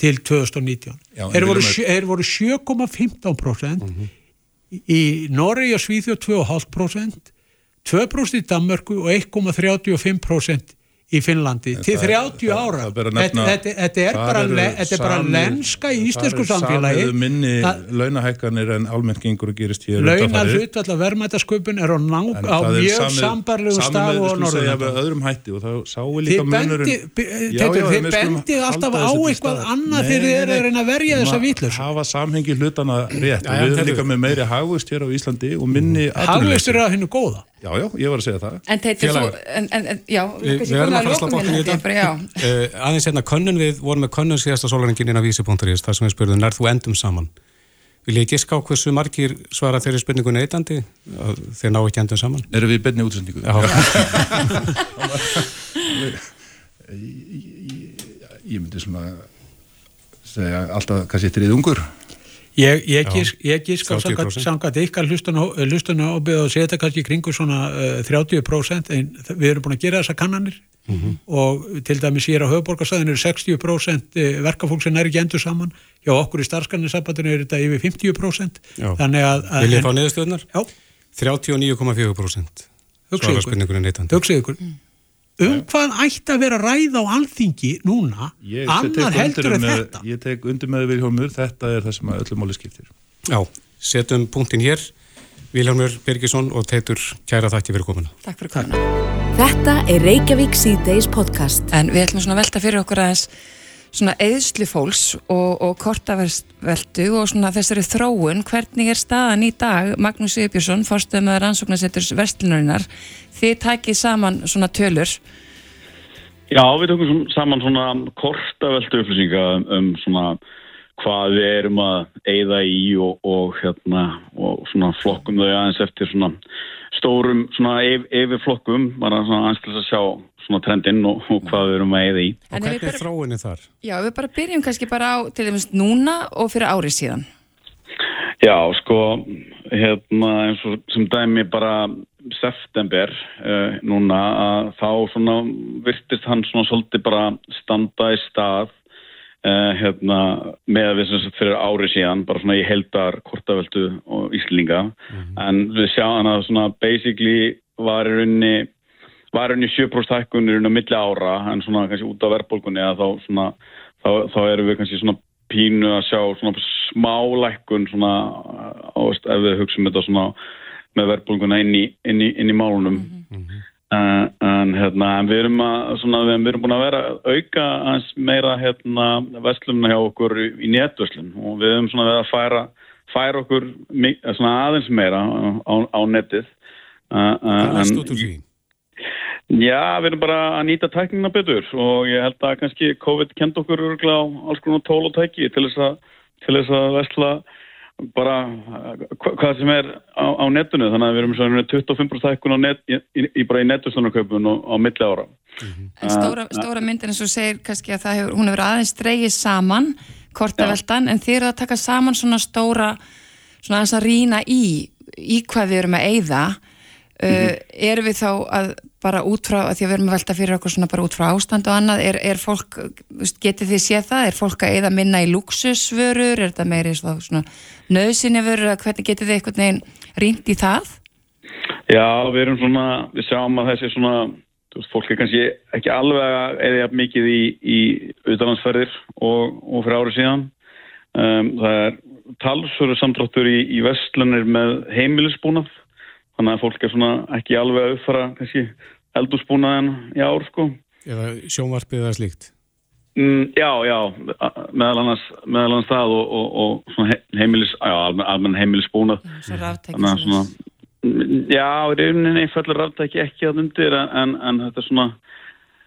til 2019? Já, þeir voru, með... voru 7,15% mm -hmm. í Noregi og Svíþjóð 2,5%, 2% í Danmörku og 1,35% í Finnlandi til 30 ára. þetta er bara lenska í íslensku samfélagi. það er minni launahækkanir en almenningur gerist hér launar hlutvall að verðmætasköpun er á, á mjög sambarlegu stað og norður þið bendið alltaf á eitthvað annað þegar þið eru að verja þessa vittlur hafa samhengi hlutana rétt við erum líka með meiri hagvist hér á Íslandi og minni hagvist eru að hennu góða Já, já, ég var að segja það. En þetta er svo, en, en, já, við verðum að fara að slá bóttin í þetta. Uh, aðeins hérna könnun við, vorum með könnun síðasta sólarengin inn á vísi.is, þar sem við spurðum, nær þú endum saman? Vil ég giska á hversu margir svara þeirri spurningu neytandi, þeir ná ekki endum saman? Erum við byrni útsendingu? Já. ég myndi svona segja alltaf kannski þrið ungur. Ég, ég, gís, ég gísk á samkvæmt ykkar hlustuna og beða að setja kannski kringu svona uh, 30% en við erum búin að gera þessa kannanir. Mm -hmm. og til dæmis ég er á höfuborgarsæðinu er 60% verkafólk sem er ekki endur saman. Hjá okkur í starfskanninsabbatinu er þetta yfir 50% þannig að... Vil ég fá niðurstöðunar? Já. 39,4% Svara spurningunni neytandi. Hugsið ykkur. Mm um hvað ætti að vera ræð á alþingi núna, ég annar heldur en þetta? ég tek undir með Viljómur þetta er það sem öllum móli skiptir. Já, setjum punktin hér. Viljómur Birgisson og Teitur kæra þakki fyrir komuna. Takk fyrir komuna. Þetta er Reykjavík C-Days podcast. En við ætlum svona að velta fyrir okkur aðeins svona eðslu fólks og, og kortaveldu og svona þessari þróun, hvernig er staðan í dag? Magnús Sigurbjörnsson, fórstöð með rannsóknarsetturs vestlunarinnar þið takið saman svona tölur. Já, við tökum saman svona kortaveldu upplýsinga um, um svona hvað við erum að eigða í og, og hérna og svona flokkum þau aðeins eftir svona stórum svona yfirflokkum bara svona aðeins að sjá svona trendinn og, og hvað við erum að eigða í. Og hvernig er þróinni þar? Já, við bara byrjum kannski bara á til dæmis núna og fyrir árið síðan. Já, sko, hérna eins og sem dæmi bara september uh, núna að þá svona virtist hann svona svolítið bara standa í stað hérna með við sem sagt fyrir ári síðan bara svona í heldar kortavöldu og íslinga mm -hmm. en við sjáum að svona basically var í rauninni var í rauninni 7% hækkun í rauninni á milli ára en svona kannski út af verðbólkunni að þá svona þá, þá erum við kannski svona pínu að sjá svona smálækkun svona ást, ef við hugsaum þetta svona með verðbólguna inn í, inn í, inn í málunum mm -hmm. Uh, en, hérna, en við erum að svona, við erum búin að vera auka meira hérna vestlumna hjá okkur í, í netverslun og við erum svona að færa, færa okkur aðeins meira á, á netið. Hvað er stótt úr því? Já, við erum bara að nýta tækningina betur. Og ég held að kannski COVID kent okkur öruglega á alls konar tól og tæki til þess að, til þess að vestla bara hvað sem er á, á netinu þannig að við erum svona 25% tækun net, í, í, bara í netustunarköpun og á milli ára. Mm -hmm. En stóra, stóra myndin eins og segir kannski að hefur, hún hefur aðeins dreyið saman kortaveldan en þið eru að taka saman svona stóra svona aðeins að rína í í hvað við erum að eyða Mm -hmm. uh, erum við þá að bara út frá, því að við erum að velta fyrir okkur svona bara út frá ástand og annað, er, er fólk getið þið séð það, er fólk að eða minna í luxusvörur, er þetta meiri svona nöðsynja vörur, hvernig getið þið einhvern veginn rínt í það? Já, við erum svona við sjáum að þessi svona veist, fólk er kannski ekki alveg eða mikið í, í auðvitaðlandsferðir og, og fyrir árið síðan. Um, það er talsföru samtráttur í, í vestlunir með heimilisbúnað þannig að fólk er svona ekki alveg að uppfara kannski eldurspúnaðin í ár sko. Eða sjónvarpið eða slíkt? Mm, já, já, meðal annars, meðal annars það og, og, og heimilis, já, almenn heimilisbúnað. Svo ráttækis. Svona, já, í rauninni fellur ráttæki ekki að undir en, en þetta er svona,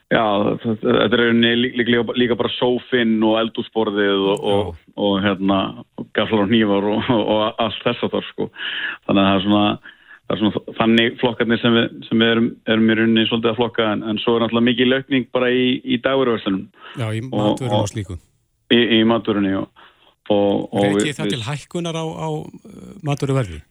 já, þetta er rauninni líka, líka, líka bara sófinn og eldursporðið og, og hérna, gaflar og nývar og allt þess að það sko. Þannig að það er svona, það er svona þannig flokkarnir sem við, sem við erum, erum í rauninni svolítið að flokka en, en svo er náttúrulega mikið lögning bara í, í dagurverðslunum. Já, í maturinu og, og slíku. Í, í maturinu, já. Reykið það til hækkunar á, á uh, maturuverði?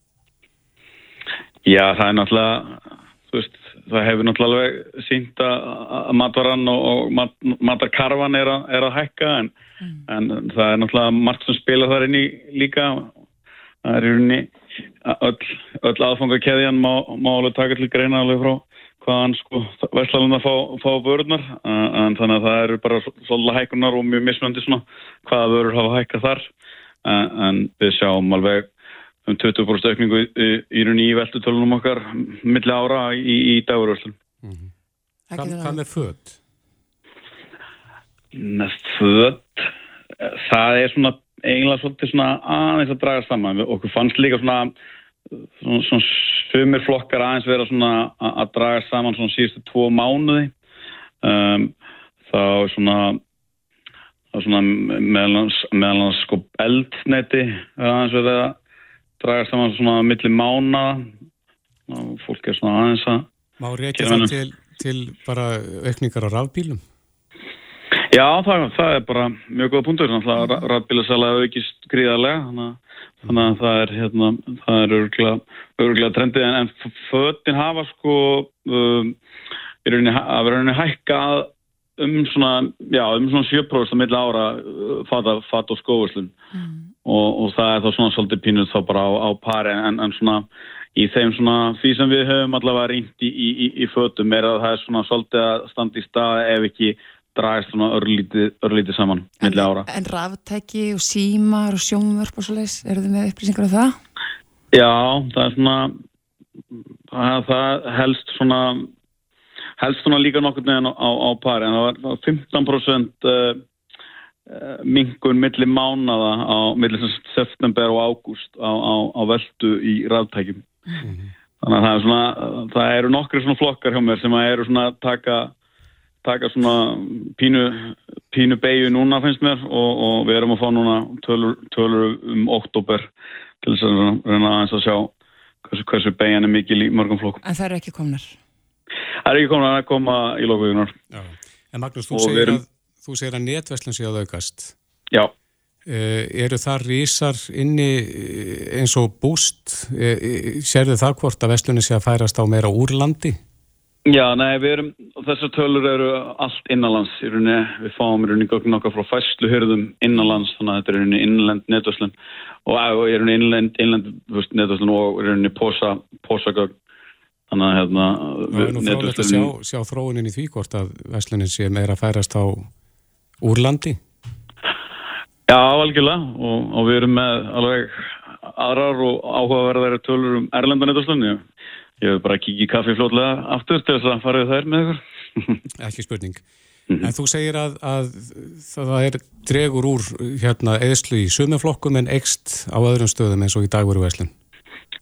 Já, það er náttúrulega, þú veist, það hefur náttúrulega sínt að matvaran og, og mat, matarkarfan er, a, er að hækka en, mm. en það er náttúrulega margt sem spila þar inn í líka. Það er í rauninni öll, öll aðfangarkeðjan má, má alveg taka til greina alveg frá hvaðan sko veslaluna fá, fá vörðnar en þannig að það eru bara svolítið hækunar og mjög mismöndi svona hvaða vörður hafa hækkað þar en, en við sjáum alveg um 20% aukningu í, í, í rauninni í veltutölunum okkar milli ára í, í dagurvörslun mm -hmm. Hvað með född? Með född það er svona eiginlega svolítið svona aðeins að draga saman. Okkur fannst líka svona svona, svona sumir flokkar aðeins vera svona að draga saman svona síðustu tvo mánuði. Um, þá svona þá svona meðalans sko eldneti aðeins verið að draga saman svona millir mána fólk er svona aðeins að Má reykja það til, til bara aukningar á rafbílum? Já, það, það er bara mjög góða punktur, þannig að ræðbílasala aukist gríðarlega, þannig að það er, hérna, það er örgulega trendið, en, en föttin hafa sko, um, að vera henni hækkað um svona, já, um svona 7% að milla ára uh, fata, fata og skóðuslun mm. og, og það er þá svona svolítið pínuð þá bara á, á pari, en, en svona í þeim svona, því sem við höfum allavega reyndi í, í, í, í fötum er að það er svona svolítið að standa í stað ef ekki dragast svona örlítið, örlítið saman ára. En ráftæki og símar og sjónvörp og svo leiðis, eru þið með upplýsingar af það? Já, það er svona það, það helst svona helst svona líka nokkur neginn á, á pari en það var 15% uh, uh, mingun millir mánada á millir september og ágúst á, á, á veldu í ráftækjum mm -hmm. þannig að það er svona það eru nokkru svona flokkar hjá mér sem eru svona taka taka svona pínu, pínu beigju núna finnst mér og, og við erum að fá núna tölur, tölur um oktober til þess að reyna aðeins að sjá hversu, hversu beigjan er mikil í mörgum flokkum. En það eru ekki komnar? Það eru ekki komnar, það er að koma í lókuðunar. En Magnús, þú segir, erum... að, þú segir að netverslun sé að aukast. Já. eru það rísar inni eins og búst sérðu það hvort að vestlunni sé að færast á meira úrlandi? Já, nei, við erum, þessar tölur eru allt innanlands í rauninni, við fáum í rauninni gögn okkar frá fæsluhörðum innanlands, þannig að þetta er í rauninni innlend netvöslun og í rauninni innlend, innlend netvöslun og í rauninni posa, posagögn, þannig að hérna... Það er nú frálega að sjá, sjá þróunin í því hvort að veslunin sé meira að færast á úrlandi? Já, algjörlega og, og við erum með alveg aðrar og áhugaverðari tölur um erlenda netvöslunni, já. Ég hef bara kikið kaffi flótlega aftur til þess að fara við þær með ykkur. Ekki spurning. Mm -hmm. En þú segir að, að það er dregur úr hérna eðslu í sumaflokkum en ekst á öðrum stöðum eins og í dagveru veslun.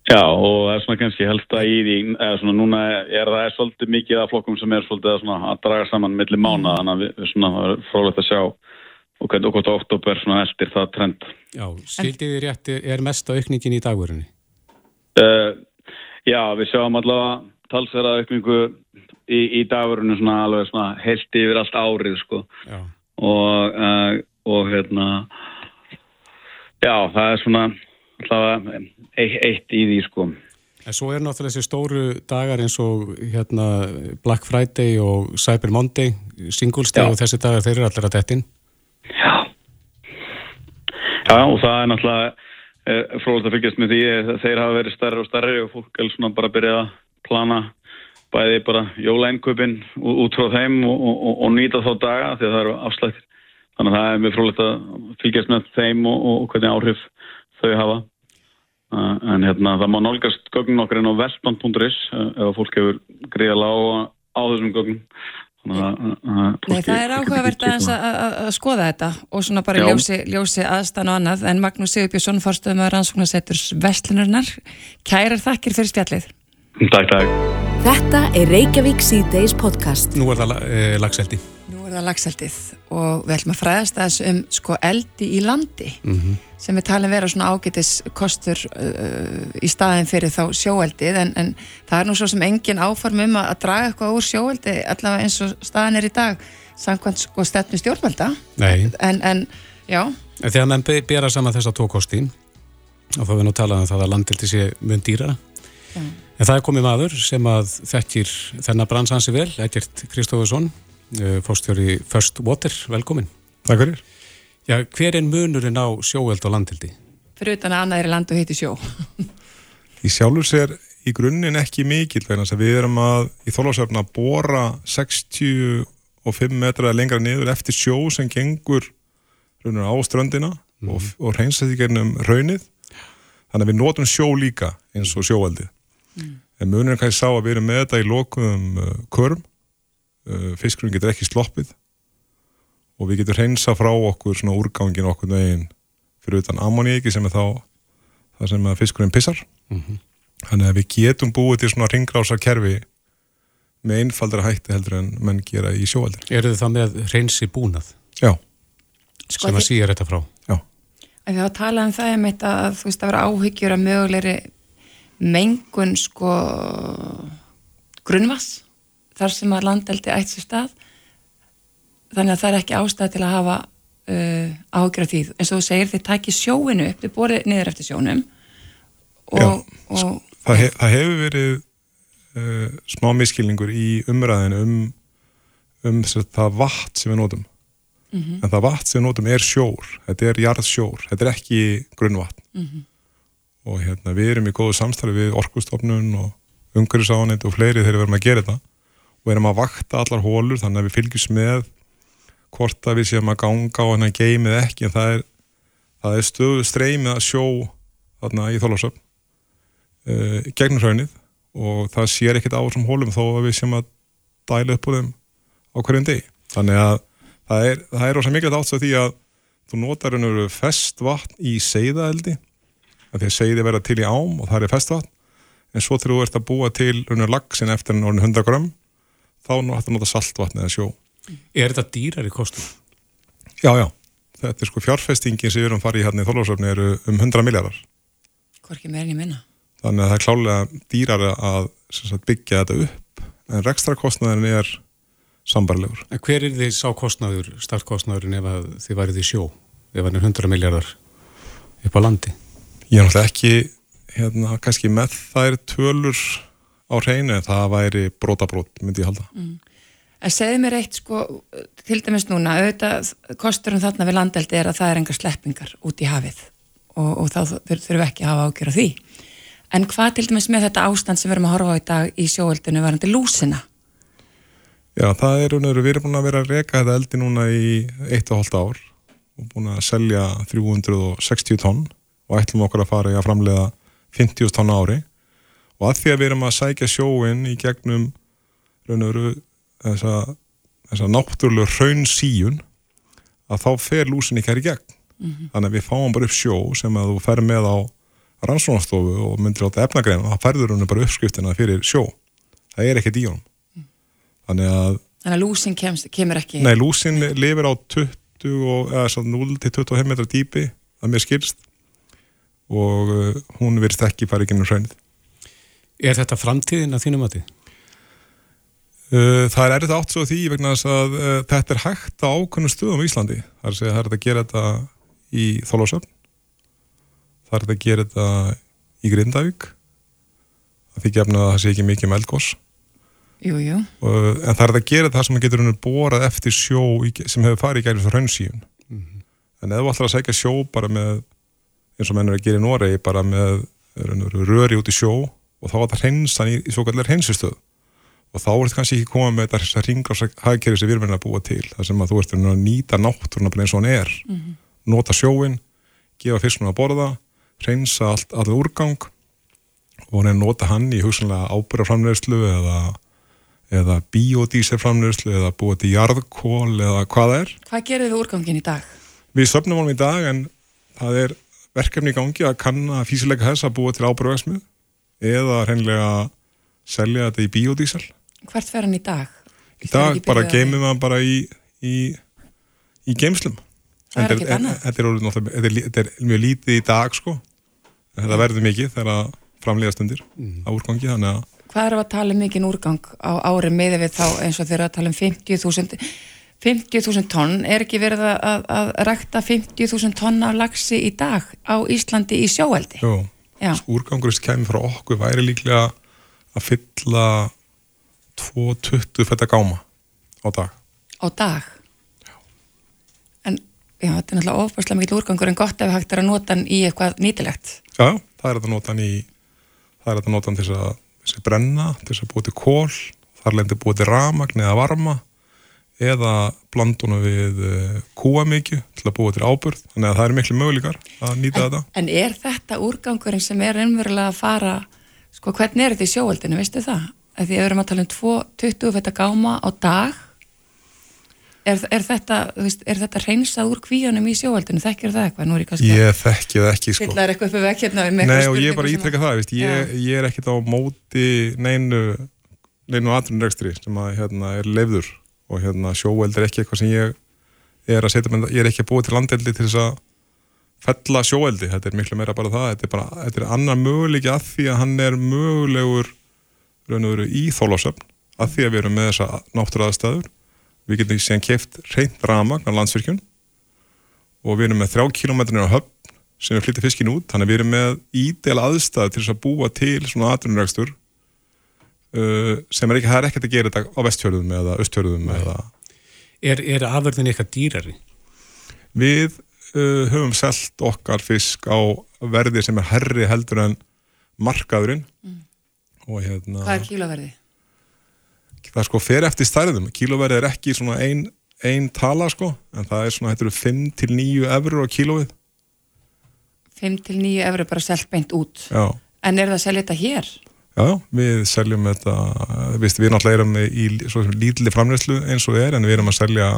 Já og það er svona kannski helsta í því, eða svona núna er það er svolítið mikið af flokkum sem er svolítið að, að draga saman millir mána þannig að við svona er frólægt að sjá og hvernig okkur oktober svona eldir það trend. Já, skildiði rétti er mest á aukningin í dagverunni? Uh, Já, við sjáum allavega talsverða aukningu í, í dagurinu svona alveg svona heilt yfir allt árið sko og, uh, og hérna já, það er svona allavega eitt, eitt í því sko. En svo er náttúrulega þessi stóru dagar eins og hérna Black Friday og Cyber Monday, Singles Day og þessi dagar þeir eru allir að dettin. Já. Já, og það er náttúrulega Eh, fróðilegt að fylgjast með því þeir hafa verið starri og starri og fólk er svona bara að byrja að plana bæði bara jólænkupin út frá þeim og, og, og nýta þá daga því að það eru afslættir. Þannig að það er mjög fróðilegt að fylgjast með þeim og, og hvernig áhrif þau hafa. Uh, en hérna það má nálgast gögnum okkur en á velband.is uh, ef fólk hefur greiða lág á þessum gögnum Nei, það er áhugavert að, að, að skoða þetta og svona bara ljósi, ljósi aðstæðan og annað. En Magnús Sigurbjörnsson fórstöðum að rannsóknarsettur Vestlunarnar kærar þakkir fyrir spjallið. Takk, takk. Þetta er Reykjavík C-Days podcast. Nú er það eh, lagseldi er það lagseldið og við ætlum að fræðast þess um sko eldi í landi mm -hmm. sem við talum vera svona ágætis kostur uh, í staðin fyrir þá sjóeldið en, en það er nú svo sem engin áform um að, að draga eitthvað úr sjóeldi allavega eins og staðin er í dag samkvæmt sko stefnu stjórnvalda. En, en já. En Þegar menn bera saman þessa tókosti og þá við nú talaðum um það að landildi sé mun dýra já. en það er komið maður sem að þekkir þennan bransansi vel, Egert Kristófusson fórstjóri First Water, velkomin. Takk fyrir. Já, hver er munurinn á sjóeld og landildi? Fyrir utan að annað er land og heiti sjó. í sjálfur sér í grunninn ekki mikil, vegna að við erum að í þólasöfna að bóra 65 metra lengra niður eftir sjó sem gengur á ströndina mm. og, og reynsast í gernum raunið. Þannig að við notum sjó líka eins og sjóeldið. Mm. En munurinn kannski sá að við erum með þetta í lokuðum uh, körm Uh, fiskurinn getur ekki sloppið og við getum hreinsa frá okkur svona úrgangin okkur veginn fyrir utan ammoníki sem er þá það sem fiskurinn pissar. Mm -hmm. þannig að við getum búið til svona ringrása kerfi með einfaldra hætti heldur en menn gera í sjóaldir. Er þið það með hreinsi búnað? Já. Sko, sem að síða þetta frá? Já. Við hafa talað um það um þetta að þú veist að vera áhyggjur að mögulegri mengun sko grunnvass þar sem að landeldi ætt sér stað. Þannig að það er ekki ástæð til að hafa uh, ágjörð því. Eins og þú segir þið takir sjóinu upp þið borðið niður eftir sjónum og, Já, og, það, hef, það hefur verið uh, smá miskilningur í umræðinu um, um það vatn sem við nótum mm -hmm. en það vatn sem við nótum er sjór þetta er jarðsjór, þetta er ekki grunnvatn. Mm -hmm. og hérna við erum í góðu samstarfi við orkustofnun og umhverjusáðanit og fleiri þegar við erum að gera þetta og erum að vakta allar hólur þannig að við fylgjum með hvort að við séum að ganga á hann að geimið ekki. En það er, það er stöðu streymið að sjó þarna í þólarsöfn uh, gegnum hraunið. Og það sér ekkert á þessum hólum þó að við séum að dæla upp úr þeim á hverjum deg þannig að það er, það er ósað mikilvægt átt svo því að þú notar einhverju fest vatn í seiðaeldi því að seiði verða til í ám og það er fest vatn. En svo þegar þú ert að búa til einhverju lagsin eftir einhverju 100 gram þá hættu að nota saltvatn eða sjó. Er þetta dýrar í kostum? Já, já. Þetta er sko fjárfestingin sem við erum farið í hérna í þólásöfni eru um 100 miljardar. Hvorki meðin ég minna. Þannig að það er klálega dýrar að sagt, byggja þetta upp en rekstrakostnaðin er sambarlegur. En hver er því sá kostnaður, startkostnaðurinn ef þið værið í sjó? ef hann er 100 miljardar upp á landi. Ég er náttúrulega ekki hérna, kannski með þær tölur á hreinu, það væri brótabrót, myndi ég halda. Mm. En segði mér eitt, sko, til dæmis núna, auðvitað kosturum þarna við landeldi er að það er engar sleppingar út í hafið og, og þá þurfum við ekki að hafa ágjör á því. En hvað til dæmis með þetta ástand sem við erum að horfa á í dag í sjóöldinu varandi lúsina? Já, það er unöður, við erum búin að vera að reka þetta eldi núna í 1,5 ár og búin að selja 360 tonn og ætlum okkur að fara í að framlega 50 tonn ári og að því að við erum að sækja sjóin í gegnum þessa, þessa náttúrulega raun síun að þá fer lúsin hér í gegn mm -hmm. þannig að við fáum bara upp sjó sem að þú fer með á rannsónastofu og myndir átta efnagreina þá færður henni bara uppskriftina fyrir sjó það er ekkert í honum mm. þannig að Þannig að lúsin kemst, kemur ekki Nei, lúsin lifir á 20 og, eða 0-25 metrar dýpi að mér skilst og uh, hún verist ekki farið gennum hrænið. Er þetta framtíðin að þínum að því? Uh, það er errið átt svo því vegna að uh, þetta er hægt á ákveðnum stöðum í Íslandi. Það er að segja það er að gera þetta í Þólásöfn, það er að gera þetta í Grindavík, það fyrir gefna að það sé ekki mikið meldgós. Jú, jú. En það er að gera það sem getur húnur borað eftir sjó sem hefur farið í gæri svo hraunsíun. Mm -hmm. En ef þú ætlar að segja sjó bara með eins og mennur að gera í Noregi bara með röri út í sjó og þá var það hreinsan í, í svo kallar hreinsistöð og þá er þetta kannski ekki komað með þetta ringrafshagkerfi sem við erum að búa til þar sem að þú ert að nýta náttúruna eins og hann er mm -hmm. nota sjóin, gefa fiskunum að borða hreinsa allt allir úrgang og hann er nota hann í hugsanlega ábyrgaframlegslu eða, eða biodíseframlegslu eða búa til jarðkól eða hvað er Hvað gerir við úrgangin í dag? Við söfnum honum í dag en það er verkefni í gangi að kanna físilega þess að búa til ábúrvægsmið eða hreinlega selja þetta í biodísel. Hvert fer hann í dag? Í dag bara geymum við hann bara í, í, í geimslum. Það er ekkert annað? Þetta er mjög lítið í dag sko. Þetta verður mikið þegar framlega stundir mm. á úrgangi þannig að Hvað er að tala um mikinn úrgang á ári með við þá eins og þeirra að tala um 50.000 50.000 tonn, er ekki verið að, að, að rækta 50.000 tonn af lagsi í dag á Íslandi í sjóeldi? Jú, úrgangurist kemur frá okkur væri líklega að fylla 220 fætta gáma á dag. Á dag? Já. En já, þetta er náttúrulega ofbærslega mikil úrgangur en gott ef hægt er að nota hann í eitthvað nýtilegt. Já, það er að nota hann í það er að nota hann til þess að, þess að brenna, til þess að búið til kól, þar lendir búið til ramagn eða varma eða blandunum við eh, kúamikju til að búa til ábyrð þannig að það eru miklu möguleikar að nýta en, þetta En er þetta úrgangurinn sem er einverulega að fara sko hvernig er þetta í sjóöldinu, veistu það? Því að við erum að tala um 20 feta gáma á dag er, er þetta er þetta reynsað úr kvíunum í sjóöldinu þekkir það eitthvað? Ég þekki það ekki sko. Er eitthvað fyrir vekk hérna Nei og ég er bara ítrekka það veist, ég, ég er ekkit á móti neinu neinu aðrunregstri sem að hérna, er leifður og hérna sjóeld er ekki eitthvað sem ég er að setja, ég er ekki að búa til landeldi til þess að fella sjóeldi, þetta er miklu meira bara það, þetta er bara, þetta er annar möguleiki að því að hann er mögulegur raun og veru í þólásöfn að því að við erum með þessa náttúraðastöður við getum síðan keft reynd ramagn á landsvirkjun og við erum með þrjá kilómetrinir á höfn sem við flyttum fiskin út, þannig að við erum með ídel aðstæð til þess að búa til svona atvinnuregstur sem er ekki, það er ekkert að gera þetta á vestfjörðum eða östfjörðum eða... Er, er afverðin eitthvað dýrari? Við uh, höfum selgt okkar fisk á verði sem er herri heldur en markaðurinn mm. og hérna... Hvað er kíloverði? Það er sko fer eftir stærðum, kíloverði er ekki svona einn ein tala sko, en það er svona, eru 5-9 eurur á kílóið 5-9 eurur bara selgt beint út Já. En er það að selja þetta hér? Já, við seljum þetta, við, við náttúrulega erum í lítilli framleyslu eins og er en við erum að selja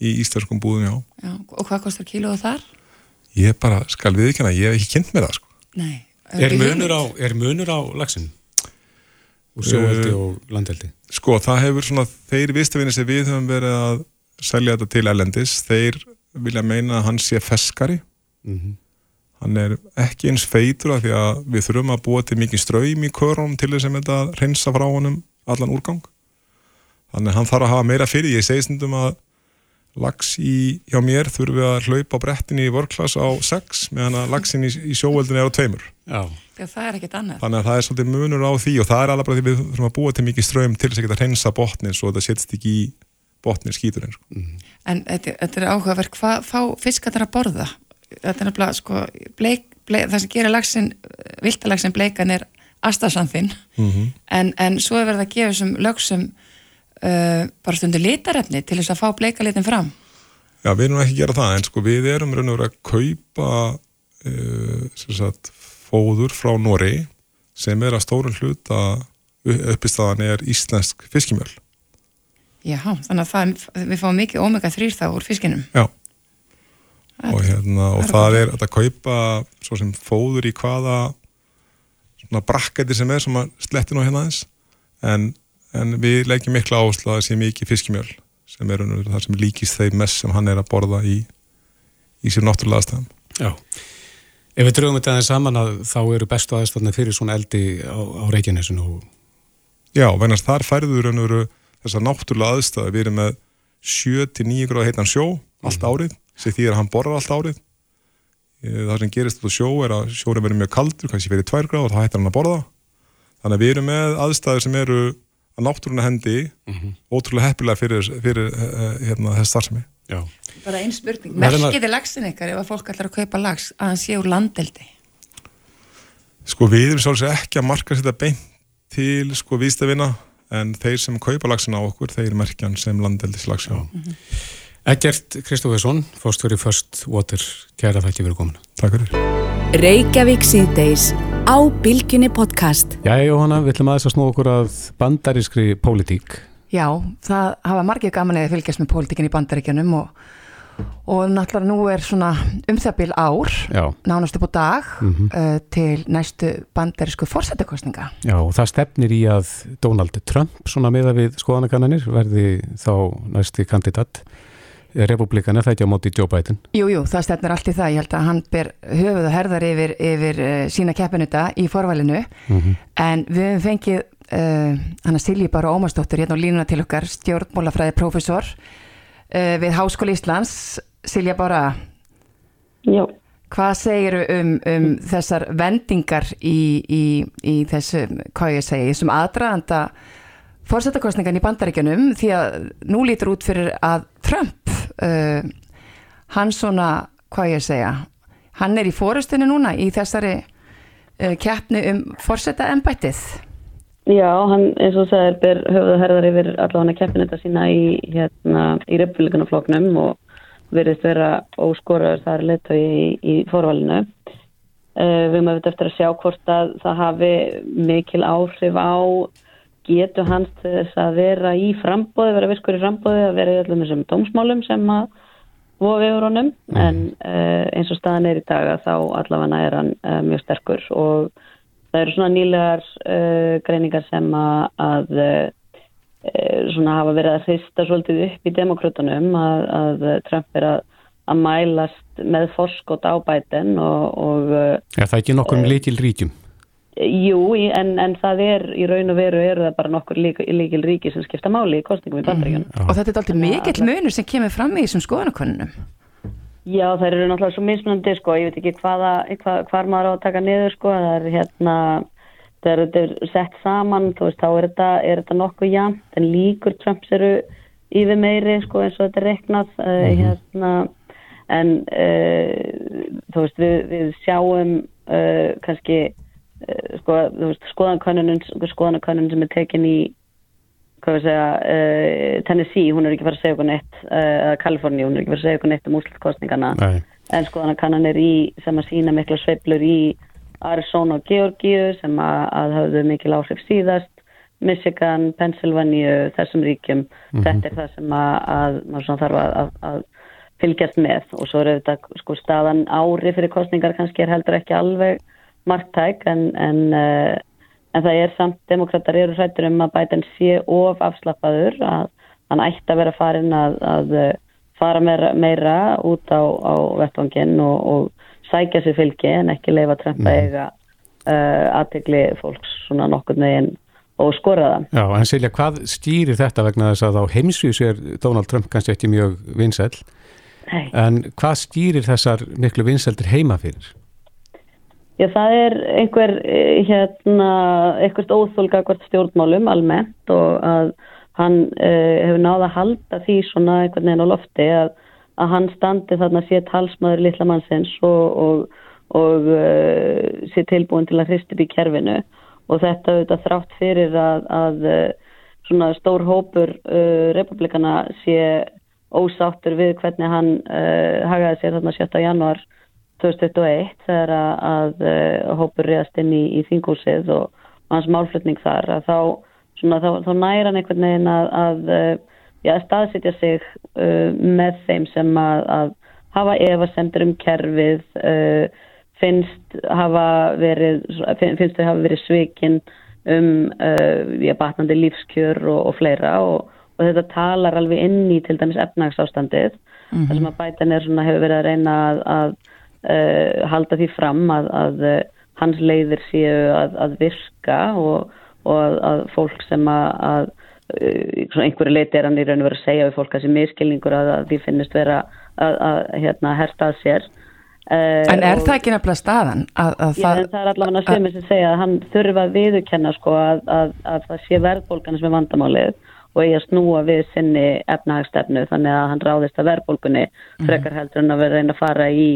í íslenskum búðum, já. já. Og hvað kostar kílóðu þar? Ég bara, skal við ekki hana, ég hef ekki kynnt með það, sko. Nei. Er munur, á, er munur á lagsin? Og sjóeldi uh, og landeldi? Sko, það hefur svona, þeir viðstafinni sem við höfum verið að selja þetta til ellendis, þeir vilja meina að hann sé feskari. Mhm. Mm hann er ekki eins feitur af því að við þurfum að búa til mikið ströym í körunum til þess að þetta reynsa frá honum allan úrgang þannig að hann þarf að hafa meira fyrir ég segi stundum að lags í, hjá mér þurfum við að hlaupa á brettinni í vörklass á 6 meðan að lagsin í, í sjóveldin er á tveimur Já. Já, það er ekkit annað. þannig að það er svolítið munur á því og það er alveg bara því við þurfum að búa til mikið ströym til þess að geta hreinsa botnin svo þetta setst ekki í botnin skíturinn sko. En þetta, þetta er áhugaverk, hvað fá fiskarnir að borða? Þetta er nefnilega, sko, bleik, bleik, það sem gerir lagsin, viltalagsin bleikan er astasanþinn, Mhm. en, en svo er verið að gefa þessum lögsum uh, bara stundu litarefni til þess að fá bleikalitin fram. Já, við erum ekki að gera það en sko við erum raun og verið að kaupa uh, sem sagt, fóður frá Nóri sem er að stórun hluta uppistæðan er íslensk fiskimjöl Já, þannig að það, við fáum mikið omega 3 þá úr fiskinum. Já. Og, hérna, og það er það er að kaupa svo sem fóður í hvaða svona brakkæti sem er sem að sletti nú hérna aðeins. En, en við leggjum mikla áherslu að það sé mikið fiskimjöl sem er veru það sem líkist þeim mest sem hann er að borða í, í sér náttúrulega aðstæðum. Já. Ef við drögum þetta aðeins saman að þá eru bestu aðstæðna fyrir svona eldi á, á Reykjanesinu og Já, að þar færður veru þessar náttúrulega aðstæði við erum með 7-9 gráð heitan sjó allt árið, sem því að hann borðar allt árið Eh, það sem gerist út á sjó er að sjórin verður mjög kaldur, kannski fyrir 2 gráð og þá hættar hann að borða þannig að við erum með aðstæðir sem eru að náttúruna hendi ótrúlega heppilega fyrir, fyrir uh, hérna, þess starfsemi Já. Bara einn spurning, að- merkiði lagsin ykkar ef að fólk ætlar að kaupa lags að hann sé úr landeldi? Sko við erum svolítið ekki að marka þetta beint til sko viðstafina en þeir sem kaupa lagsin á okkur, þeir merkjan sem landeldis lagsjá. Eggert Kristófesson, fórstjóri First Water, kæra þakki fyrir komin. Takk fyrir. Reykjavík síðdeis á Bilginni podcast. Já, Jóhanna, við ætlum aðeins að snúa okkur að bandarískri pólitík. Já, það hafa margir gaman eða fylgjast með pólitíkin í bandaríkjanum og, og náttúrulega nú er svona um það bil ár, Já. nánast upp á dag Mhm. uh, til næstu bandarísku fórsættakostninga. Já, og það stefnir í að Donald Trump, svona meða við skoðanakannanir, verði þá næsti kandidat. Republikan er það ekki á móti Joe Biden. Jú, jú, það stefnir allt í það. Ég held að hann ber höfuð og herðar yfir, yfir uh, sína keppinuta í forvælinu. En við hefum fengið uh, hann að Silji bara Ómarsdóttur hérna á línuna til okkar, stjórnmólafræði prófessor uh, við Háskóli Íslands. Silja bara, Já, hvað segiru um, um þessar vendingar í, í, í þessu, hvað ég segi, þessum aðdraðanda fórsetakostningan í bandaríkjanum því að nú lítur út fyrir að Trump uh, hann svona, hvað ég segja hann er í fórustunni núna í þessari uh, keppni um fórseta embættið já, hann eins og það er ber höfuð og herðar yfir allavega keppinetta sína í, hérna, í republikanafloknum og verðist vera óskoraður þar leittói í, í forvalinu. Uh, við mögum eftir að sjá hvort að það hafi mikil áhrif á getu hans þess að vera í frambóði, vera virkur í frambóði, að vera í öllum þessum dómsmálum sem að vofi yfir honum, en uh, eins og staðan er í dag að þá allavega er hann uh, mjög sterkur. Og það eru svona nýlegar uh, greiningar sem að, að svona hafa verið að hrista svolítið upp í demokratunum að, að Trump er að, að mælast með forskot á bæten og, og Já, það er ekki nokkur um líkil ríkjum. Jú, en, en það er í raun og veru eru það bara nokkur lík, líkil ríki sem skipta máli í kostningum í bandaríkjunum. og þetta er alltaf mikill munur sem kemur fram í þessum skoðanakonunum Já, það eru náttúrulega svo mismunandi sko, ég veit ekki hvaða, hva, hvar maður á að taka niður sko, það er hérna þegar þetta er sett saman þú veist, þá er þetta, er þetta nokkuð jæmt en líkur Trumps eru yfir meiri sko eins og þetta er reknað uh, hérna en uh, þú veist, við, við sjáum uh, kannski sko, þú veist, skoðanakönnun skoðanakönnun sem er tekin í segja, uh, Tennessee, hún er ekki farið að segja okkur neitt, uh, eða Kaliforni, hún er ekki farið að segja okkur neitt um úrslutkostningana, Nei. en skoðana kannanir í, sem að sína mikla sveiflur í Arizona og Georgíu sem að, að hafðu mikil áhrif síðast, Michigan, Pennsylvania, þessum ríkjum, þetta er það sem að, að maður þarf að, að, að fylgjast með. Og svo er þetta sko staðan ári fyrir kostningar kannski er heldur ekki alveg marktæk en, en uh, En það er samt, demokrater eru hrættur um að Biden sé of afslappaður að hann ætti að vera farin að, að eh, fara meira, meira út á, á vettvangin og, og sækja sér fylgi en ekki leifa Trump að eiga uh, aðtegli fólks svona nokkur neginn og skora það. Já, en Silja, hvað stýrir þetta vegna þess að á heimsvísu er Donald Trump kannski ekki mjög vinsæl, en hvað stýrir þessar miklu vinsældir heima fyrir? Já, það er einhver, eh, hérna, einhvert óþólga hvert stjórnmálum almennt og að hann uh, hefur náða að halda því svona einhvern veginn á lofti að, að hann standi þarna sér talsmaður litla mannsins og, og, og uh, sé tilbúin til að hristu í kerfinu og þetta auðvitað þrátt fyrir að, að uh, svona stór hópur uh, republikana sé ósáttur við hvernig hann uh, hagaði sér þarna 7. januar 2021 þegar að, að uh, hópur reyðast inn í, í þingúsið og, hans málflutning þar að þá, svona, þá, þá næra hann einhvern veginn að, að uh, já, staðsitja sig uh, með þeim sem að, að hafa efasendur um kerfið uh, finnst hafa verið finnst þau hafa verið svikinn um uh, já, batnandi lífskjör og, og fleira og, og þetta talar alveg inn í til dæmis efnagsástandið mm -hmm. þar sem að bætan er svona hefur verið að reyna að, að uh, halda því fram að, að uh, hans leiðir séu að, að virka og, og að, að fólk sem að uh, einhverju leiti er hann í raun og verið að segja við fólk að þessi miskilningur að því finnist vera að hérna, hersta að sér Uh, en er það ekki nefnilega staðan? Að, að já, það, það er allavega sem að segja að hann þurfa að viðurkenna sko að, að, að það sé verðbólgan sem er vandamálið og eigi að snúa við sinni efnahagstefnu þannig að hann ráðist að verðbólgunni -hmm. frekar heldur en að vera reyna að fara í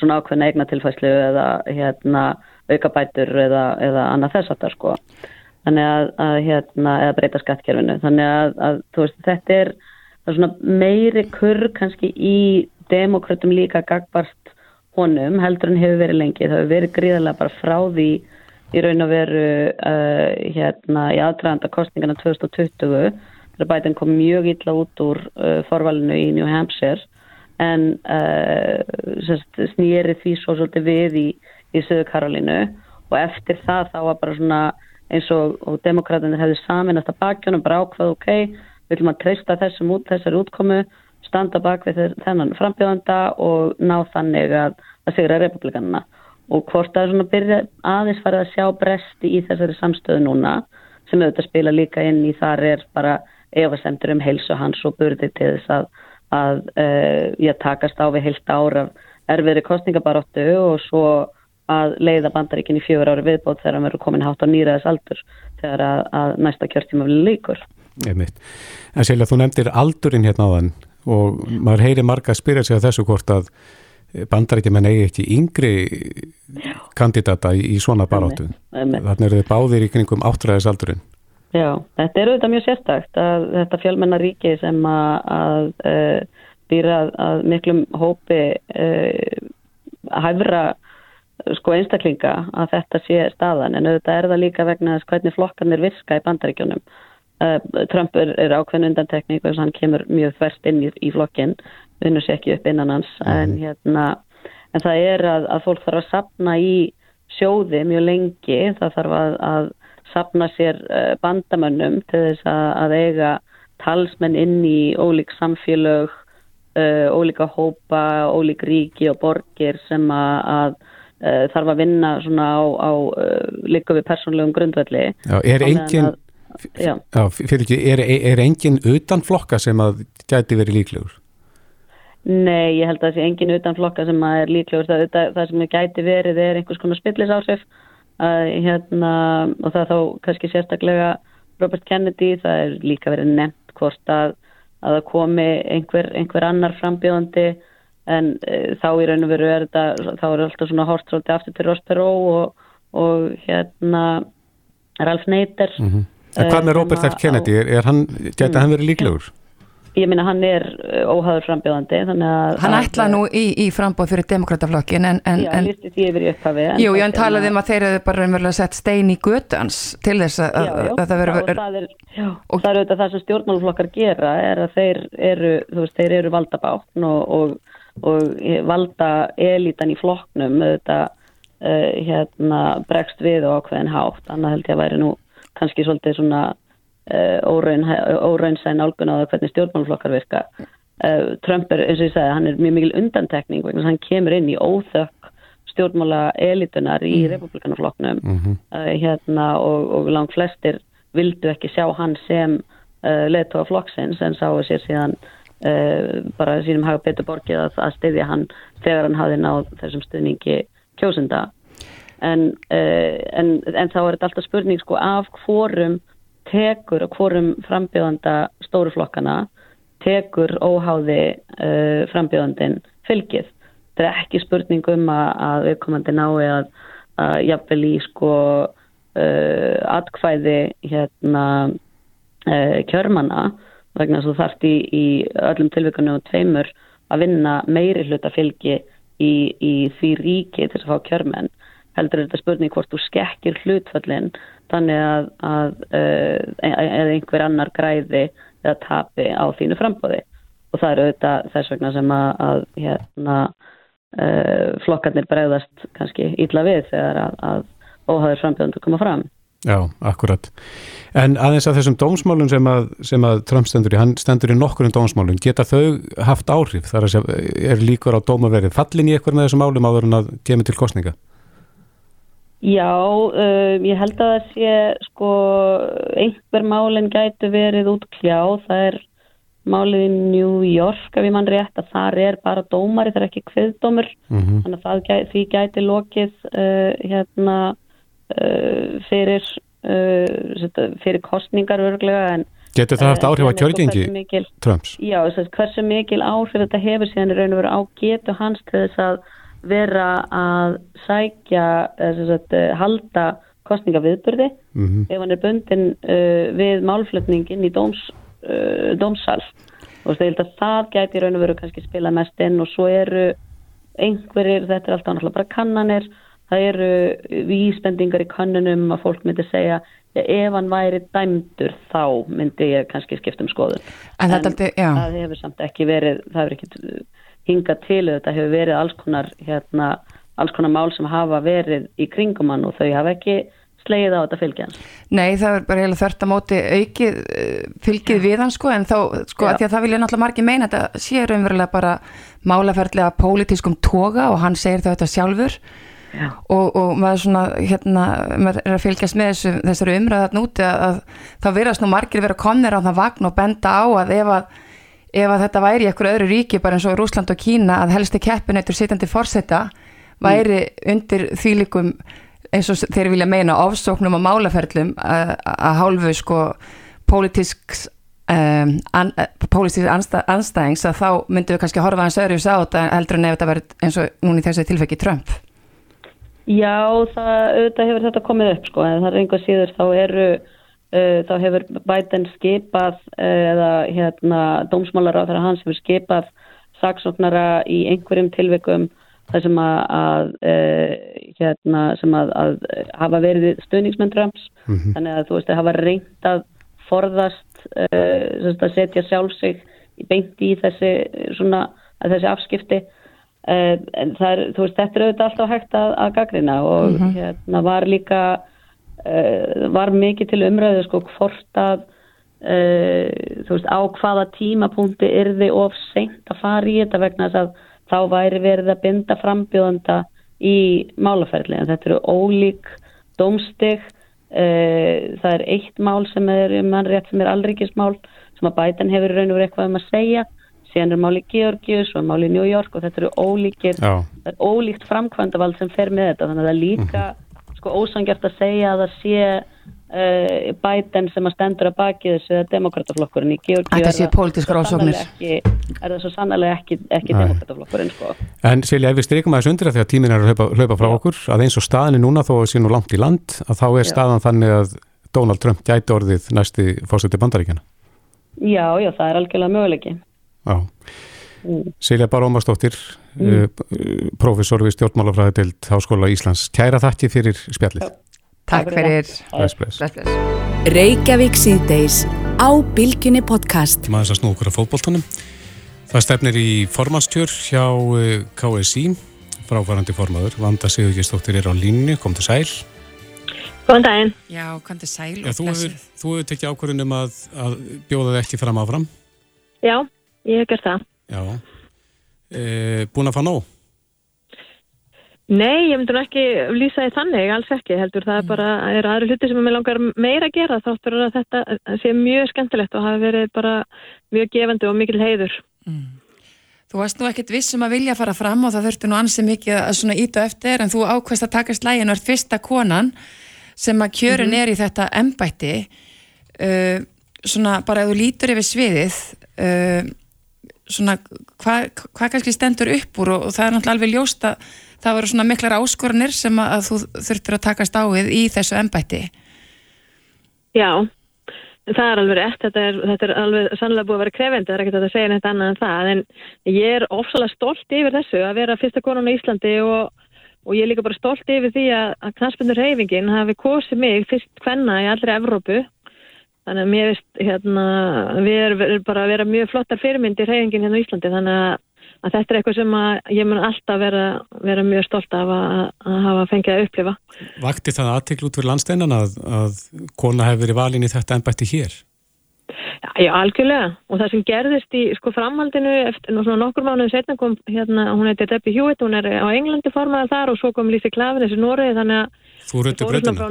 svona ákveðna eignatilfæslu eða hérna, aukabætur eða, eða annað þess aftar sko. Þannig að hérna, eða breyta skattkerfinu. Þannig að veist, þetta er, svona meiri kurr kannski í demokratum líka gagbart honum heldur en hefur verið lengi. Það hefur verið gríðarlega bara frá því í raun og veru uh, hérna í aðdraðanda kostningana 2020 þegar bætinn kom mjög illa út úr uh, forvalinu í New Hampshire en uh, snýri því svo svolítið við í, í Söðu Karolínu og eftir það þá var bara svona eins og, og demokraterna hefði saminast að bakjónum bara ákvað ok, við viljum að treysta þessum út, þessar útkomu standa bak við þennan frambjöðanda og ná þannig að, að sigra republikanina og hvort er svona byrja aðeins farið að sjá bresti í þessari samstöðu núna sem auðvitað spila líka inn í þar er bara efasemtur um heilsu hans og burði til þess að, að uh, ég takast á við heilt ára erfiðri kostningabaróttu og svo að leiða bandaríkin í fjögur ári viðbót þegar hann verður komin hátt á nýraðis aldur þegar að, að næsta kjörtíma vilja líkur. En Silja, þú nefndir aldurinn hérna á þann og maður heyri marga að spyrja sig að þessu hvort að bandarækjumenn eigi ekki yngri Já. kandidata í, í svona baráttu þannig eru þið báðir í kringum áttræðisaldurinn Já, þetta er auðvitað mjög sérstakt að þetta fjölmennaríki sem að, að uh, býra að miklum hópi uh, hæfra sko einstaklinga að þetta sé staðan. En auðvitað er það líka vegna þess hvernig flokkarnir virka í bandaríkjunum. Uh, Trump er, er ákveðin undantekning og hann kemur mjög þverst inn í, í flokkin vinnur sér ekki upp innan hans. Mm. en, hérna, en það er að, að fólk þarf að sapna í sjóði mjög lengi, það þarf að, að sapna sér uh, bandamönnum til þess að, að eiga talsmenn inn í ólík samfélög uh, ólíka hópa, ólík ríki og borgir sem að þarf að vinna svona á, á líka við persónlegum grundvelli Já, er enginn er, er engin utan flokka sem að gæti verið líklegur? Nei, ég held að það sé engin utan flokka sem að er líklegur. Það, það, það sem gæti verið er einhvers konar spillisársef hérna, og það þá kannski sérstaklega Robert Kennedy, það er líka verið nefnt hvort að, að það komi einhver, einhver annar frambjóðandi en e, þá í raun og veru er þetta, þá er alltaf svona hort svolítið aftur til Ross Perot og, og hérna Ralph Nader mm -hmm En hvað með Robert F. Kennedy, er, er hann, geta mm. hann verið líklegur? Ég minna hann er uh, óhæður frambjóðandi Hann ætlaði nú í, í frambóð fyrir demokrataflokkin en, en, Já, í upphafi Jú, ég talaði um að þeir eru bara raunverulega sett stein í göttans til þess að, já, já, að það verður og það er, auðvitað það sem stjórnmáluflokkar gera er að þeir eru, þú veist, þeir eru valdabáttn og, og, og valda elítan í flokknum auðvitað uh, hérna bregst við og ákveðin hátt, annað held ég að væri nú kannski svolítið svona uh, óraunsæn álgun á það hvernig stjórnmálflokkar virka. Uh, Trump er, eins og ég sagði, hann er mjög mikil undantekning vegna hann kemur inn í óþökk stjórnmála elitunar í mm. republikanaflokknum mm -hmm. uh, hérna og, og langt flestir vildu ekki sjá hann sem leðtóa flokksins en sáu sér síðan uh, bara sínum hafa betur borgið að, að styðja hann þegar hann hafi náð þessum stuðningi kjósunda en, uh, en, en þá er þetta alltaf spurning sko af hvorum tekur og hvorum frambjóðanda stóruflokkana tekur óháði uh, frambjóðandin fylgið. Þetta er ekki spurning um að, að viðkomandi nái að, að jafnvel í sko uh, atkvæði hérna uh, kjörmanna vegna þess að þú þarft í, í öllum tilvíkunum og tveimur að vinna meiri hluta fylgi í, í því ríki til að fá kjörmenn heldur þetta spurning hvort þú skekkir hlutfallin þannig að, að uh, eða einhver annar græði eða tapi á þínu frambóði og það eru auðvitað þess vegna sem að, að hérna, uh, flokkarnir bregðast kannski ítla við þegar að, að óhæður frambjóðandur koma fram. Já, akkurat. En aðeins að þessum dómsmálun sem að, sem að Trump stendur í, hann stendur í nokkurinn dómsmálun, geta þau haft áhrif? Það er, er líkur á dómaverið fallin í eitthvað með þessum málum áður en að kemur til kostninga? Já, um, ég held að það sé sko einhver málinn gætu verið útkljáð, það er málið í New York ef ég mann rétt að þar er bara dómari, það er ekki kviðdómur, mm -hmm. þannig að gæti, því gæti lokið uh, hérna uh, fyrir, uh, fyrir kostningar örglega en Getur það haft áhrif á kjörgengi Trumps? Já, hversu mikil áhrif þetta hefur síðan í raun og veru á getu hans til þess að vera að sækja sagt, eh, halda kostningaviðburði mm -hmm. ef hann er bundin uh, við málflutningin í dóms, uh, dómsal og það gæti raun og veru kannski spila mest inn og svo eru einhverjir, þetta er alltaf náttúrulega bara kannanir það eru vísbendingar í kannunum að fólk myndi segja ef hann væri dæmdur þá myndi ég kannski skipta um skoðun. En, en aldrei, það hefur samt ekki verið það hefur ekki hinga til þetta hefur verið alls konar, hérna, alls konar mál sem hafa verið í kringum hann og þau hafa ekki slegið á þetta fylgjans. Nei, það er bara heila þörft að móti aukið eh, fylgið við hann sko, en þá, sko, að að það vilja náttúrulega margi meina þetta sé raunverulega bara málaferðlega pólitískum toga og hann segir þetta sjálfur. Og, og maður svona, hérna, maður er að fylgjast með þessu, þessari umræðat núti að, að það verðast nú margir vera komnir á það vagn og benda á að ef að ef að þetta væri í ekkur öðru ríki bara eins og Rúsland og Kína að helsti keppinættur sittandi fórsetta væri mm. undir þýlikum eins og þeir vilja meina ofsóknum og málaferlum að, að hálfu sko pólitísks um, an, pólitísk anstæ, anstæðings að þá myndum við kannski horfa hans öðru á þetta heldur en ef þetta verður eins og núni þessi tilfæki Trump Já, það, auðvitað hefur þetta komið upp sko en það er einhver síður þá eru þá hefur Biden skipað uh, eða hérna dómsmálar á þeirra hans hefur skipað saksóknara í einhverjum tilveikum þar sem að, að uh, hérna sem að, að hafa verið stöðningsmenn Trumps mm -hmm. þannig að þú veist að hafa reynd að forðast að setja sjálf sig beint í þessi svona þessi afskipti en það er, þú veist, þetta er auðvitað alltaf hægt að, að gagrina og mm -hmm. hérna var líka uh, var mikið til umræðu sko hvort að uh, þú veist á hvaða tímapunkti er þið of seint að fara í þetta vegna þess að þá væri verið að binda frambjóðanda í málaferðli en þetta eru ólík domstig uh, það er eitt mál sem er mannrétt sem er allríkismál sem að bætan hefur raun og verið eitthvað um að segja. Síðan er máli Georgius og máli New York og þetta eru ólíkir, er ólíkt framkvæmdavald sem fer með þetta. Þannig að það líka mm -hmm sko ósangjart að segja að það sé uh, Biden sem að stendur að baki þessu demokrataflokkurinn í Georgi Þetta sé pólitískar ásóknir Er það svo sannlega ekki, ekki demokrataflokkurinn sko. En Silja, ef við strykum aðeins undir að því að tímin er að hlaupa, hlaupa frá já. okkur að eins og staðin er núna þó að sé nú langt í land að þá er já. staðan þannig að Donald Trump gæti orðið næsti fórseti bandaríkjana Já, já, það er algjörlega möguleiki Já Mm. Silja Barómastóttir mm. uh, professor við stjórnmálafræði til Háskóla Íslands. Kæra þakki fyrir spjallið. Takk fyrir. Bless, bless. Reykjavík síðdeis á Bilginni podcast. Maður þess að snú okkur á fótbóltanum. Það stefnir í formannstjör hjá uh, KSI, fráfærandi formadur. Vanda Sigurgestóttir er á línu, kom til sæl. Góðan daginn. Já, kom til sæl. Já, þú hefur, hefur tekið ákvörðunum að, að bjóða þið ekki fram áfram. Já, ég hef gert það. Já. E, búin að fá nóg? Nei, ég myndi nú ekki lýsa því þannig, alls ekki heldur. Það er bara, er aðri hluti sem ég langar meira að gera þáttur að þetta sé mjög skemmtilegt og hafi verið bara mjög gefandi og mikil heiður. Þú varst nú ekkert vissum að vilja fara fram og það þurfti nú ansið mikið að svona íta eftir en þú ákvæmst að taka slægin og ert fyrsta konan sem að kjörin er í þetta embætti uh, svona bara ef þú lítur yfir sviðið uh, svona hvað hva kannski stendur upp úr og, og það er náttúrulega alveg ljóst að það voru svona miklar áskoranir sem að, að þú þurftir að takast á við í þessu embætti. Já, það er alveg rétt, þetta er, þetta er alveg sannlega búið að vera krefendi, það er ekkert að segja neitt annað en það, en ég er ofsalega stolt yfir þessu að vera fyrsta konan á Íslandi og, og ég er líka bara stolt yfir því að, að knastbundur reyfingin hafi kosið mig fyrst hvenna í allri Evrópu þannig að mér veist hérna, við erum bara að vera mjög flottar fyrirmyndi í reyfingin hérna á Íslandi þannig að þetta er eitthvað sem ég mun alltaf vera, vera mjög stolt af að, að hafa fengið að upplifa. Vakti það aðtikl út fyrir landsteinan að, að kona hefur verið valin í þetta ennbætti hér? Já, já, algjörlega og það sem gerðist í sko framhaldinu eftir nokkur mánuðu setna kom hérna, hún heitir Debbie Hewitt, hún er á Englandi formaðar þar og svo kom Lísi Klafin þessi Noregi þannig að Þú röndi breytuna?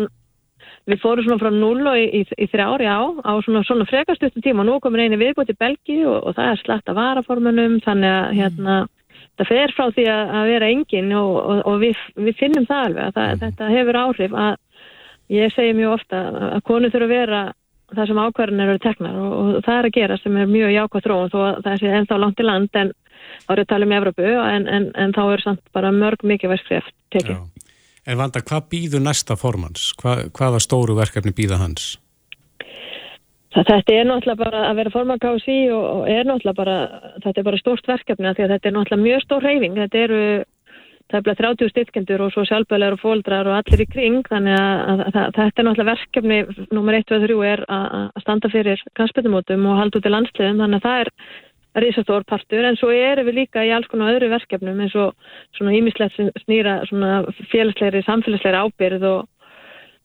Við fórum svona frá null og í, í, í þrjári á á svona, svona frekastustu tíma. Og nú komur eini viðbúti í Belgíu og, og það er slætt að varaformunum þannig að hérna, það fer frá því að, að vera engin og, og, og við, við finnum það alveg að það, þetta hefur áhrif að ég segi mjög ofta að konu þurfa að vera það sem ákvarðin eru teknar og það er að gera sem er mjög þróun þó að það sé ennþá langt í land en þá er að tala um Evropu en, en, en þá er samt bara mörg mikið verðskreft tekið. En vanda, hvað býður næsta formans? Hva, hvaða stóru verkefni býða hans? Það, þetta er náttúrulega bara að vera forman KSI og, er náttúrulega bara, þetta er bara stórt verkefni því að þetta er náttúrulega mjög stór reyfing. Þetta eru, það er bara 30 styrkendur og svo sjálfbælar og fóldrar og allir í kring þannig að, að, að þetta er náttúrulega verkefni, nummer 1 og 3 er að standa fyrir kannsbyttumótum og halda út í landsliðum þannig að það er risastór partur en svo erum við líka í alls konar öðru verkefnum eins og svona ímislegt snýra svona félagsleiri, samfélagsleiri ábyrð og,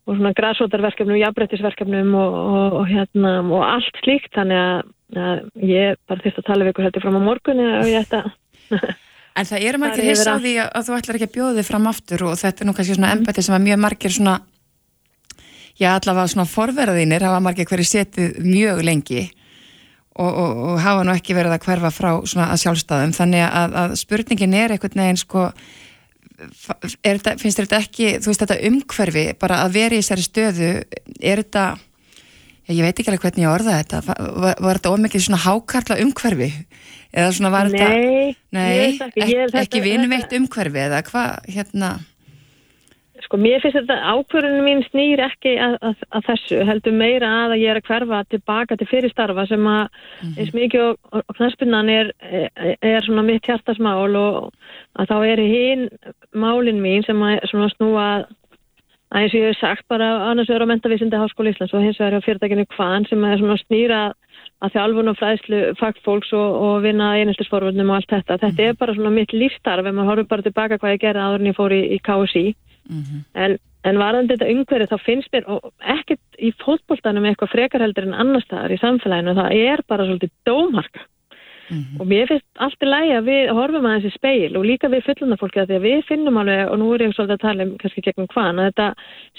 og svona græsótarverkefnum, jafnbrettisverkefnum og, og, og hérna og allt slíkt. Þannig að, að ég bara þurft að tala við ykkur heldur fram á morgunni og ég ætta En það eru margir hiss á því að þú ætlar ekki að bjóða þig fram aftur og þetta er nú kannski svona embætti sem að mjög margir svona já allavega svona forverðinir hafa margir hverju setið mjög lengi og, og, og hafa nú ekki verið að hverfa frá svona að sjálfstæðum. Þannig að, að spurningin er einhvern veginn sko er þetta, finnst þetta ekki, þú veist þetta umhverfi bara að vera í þessari stöðu er þetta, ég veit ekki alveg hvernig ég orða þetta, var, var þetta ómikið svona hákarla umhverfi? Eða svona var nei, þetta nei, ekki, ekki, vinveitt umhverfi eða hvað, hérna Sko mér finnst þetta ákvörðunum mín snýr ekki að, að, að þessu, heldur meira að að ég er að hverfa tilbaka til fyrirstarfa sem að mm -hmm. eins mikið og, og knæspunnan er, er, er svona mitt hjartasmál og að þá er hinn málinn mín sem að svona snúa að eins og ég hef sagt bara annars vegar á mentavísindi Háskóli Íslands og hins vegar á fyrirtækinu Kvann sem er svona snýra að þjálfun og fræðslu fagfólks og, og vinna einheltisforvöldnum og allt þetta. Þetta mm -hmm. er bara svona mitt lífstarf ef maður horfður bara tilbaka hvað ég gerði áður en ég fór í, í KSI Mm -hmm. En, en varðandi þetta umhverju þá finnst mér ekkert í fótbóltanum eitthvað frekarheldur en annar staðar í samfélaginu það er bara svolítið dómarka mm -hmm. og mér finnst allt í lægi að við horfum að þessi speil og líka við fullunarfólki að því að við finnum alveg og nú er ég svolítið að tala um kannski gegnum hvaðan að þetta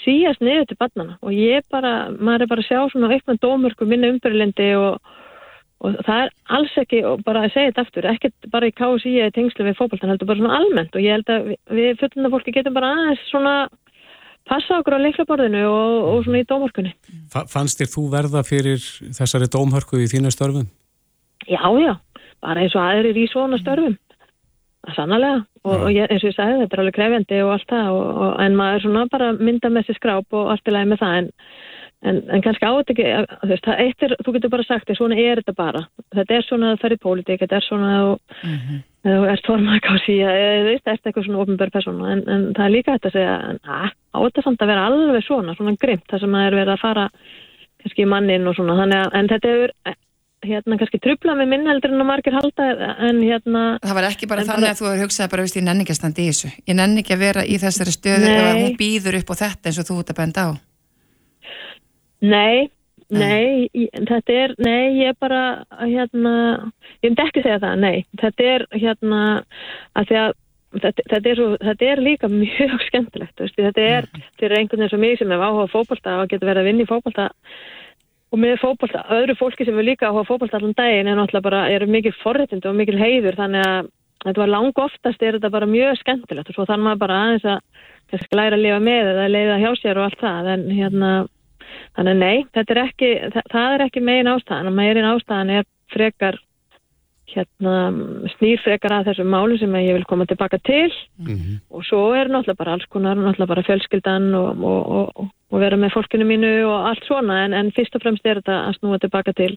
síast niður til barnana og ég bara, maður er bara að sjá svona eitthvað dómörku minna umbyrjulendi og og það er alls ekki, og bara að segja þetta aftur ekkert bara í KSI eða tengslu við fókbaltan heldur bara svona almennt. Og ég held að við, fullina fólki getum bara aðeins svona passa okkur á leiklaborðinu og, og svona í dómhörkunni. Fannst þér þú verða fyrir þessari dómhörku í þínu störfum? Já, já, bara eins og aðrir í svona störfum. Sannlega, og, og ég, eins og ég sagði þetta er alveg krefjandi og allt það. Og, en maður svona bara mynda með sér skráp og allt í lagi með það. En En, en kannski átt ekki, þú veist, það eitt er, þú getur bara sagt því, svona er þetta bara. Þetta er svona að það fer í pólitík, þetta er svona að mm -hmm. þú ert formaka á síðan, þú veist, það ert eitthvað svona ofnbjörn persóna, en, en það er líka þetta að segja, að átt að samt að vera alveg svona, svona grimt, það sem að er verið að fara kannski í mannin og svona, þannig að, en þetta er, hérna, kannski trubla með minn heldur en að margir halda, en hérna... Það var ekki bara þannig að þú hefur hugsað bara, veist, ég nenni ekki að Nei, nei, þetta er, nei, ég er bara, hérna, ég myndi ekki segja það, nei, þetta er, hérna, að því að þetta, þetta, er svo, þetta er líka mjög skemmtilegt, veist, þetta er fyrir einhvern veginn sem mig sem hef áhuga á fótbolta og getur verið að vinna í fótbolta. Og með fótbolta, öðru fólki sem er líka áhuga á fótbolta allan daginn er náttúrulega bara, eru mikil forréttind og mikil heiður, þannig að þetta var lang oftast er þetta bara mjög skemmtilegt. Og svo þannig maður bara aðeins að kannski læra að lifa með eða leiða hjá sér og allt það, en hérna þannig að nei, þetta er ekki það, það er ekki megin ástæðan, megin ástæðan er frekar hérna snýr frekar að þessum málu sem ég vil koma tilbaka til. Mhm. og svo er náttúrulega bara alls konar náttúrulega bara fjölskyldan og, og, og, og vera með fólkinu mínu og allt svona. En, en fyrst og fremst er þetta að snúa tilbaka til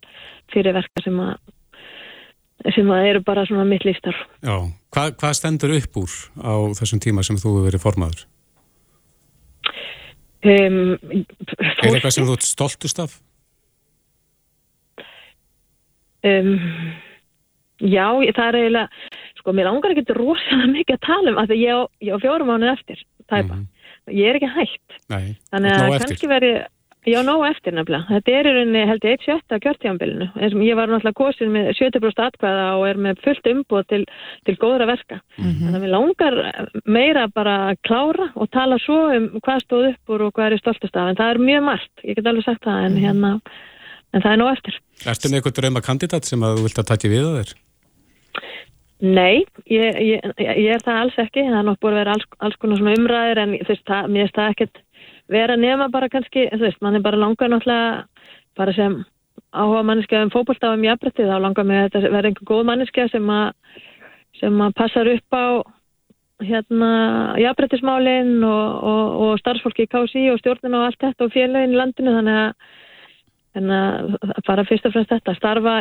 fyrir verka sem að sem að eru bara svona mitt lífstarf Já, Hva, hvað stendur upp úr á þessum tíma sem þú hefur verið formaður? Um, Er eitthvað sem þú ert stoltust af? um, Já, það er eiginlega sko, mér langar ekki rosalega mikið að tala um því ég á, á fjórum mánuð eftir tæpa, ég er ekki hægt Nei, þannig nóg að eftir. kannski veri ég á nóg eftir nefnilega, þetta er í rauninni held ég eitt sjötta og ég var náttúrulega kosin með 70% atkvæða og er með fullt umbúð til, til góðra verka. Þannig að mér langar meira bara að klára og tala svo um hvað stóð upp úr og hvað er ég stoltust af en það er mjög margt, ég get alveg sagt það en hérna, en það er nóg eftir. Ertu með eitthvað drauma kandidat sem að þú vilt að taki við að þér? Nei, ég, ég, ég er það alls ekki, það er nokkuð búin að vera alls, alls konar svona umræðir en veist, það, mér er það ekkert vera nema bara kannski, þú veist, mann er bara langar náttúrulega bara sem áhuga manneskja um fótbolta um jafnbretti, þá langar mig að vera einhver góð manneskja sem að sem að passar upp á hérna jafnbrettismálin og, og, og starfsfólki í KSI og stjórnina og allt þetta og félagin í landinu þannig að en að bara fyrst og fremst þetta starfa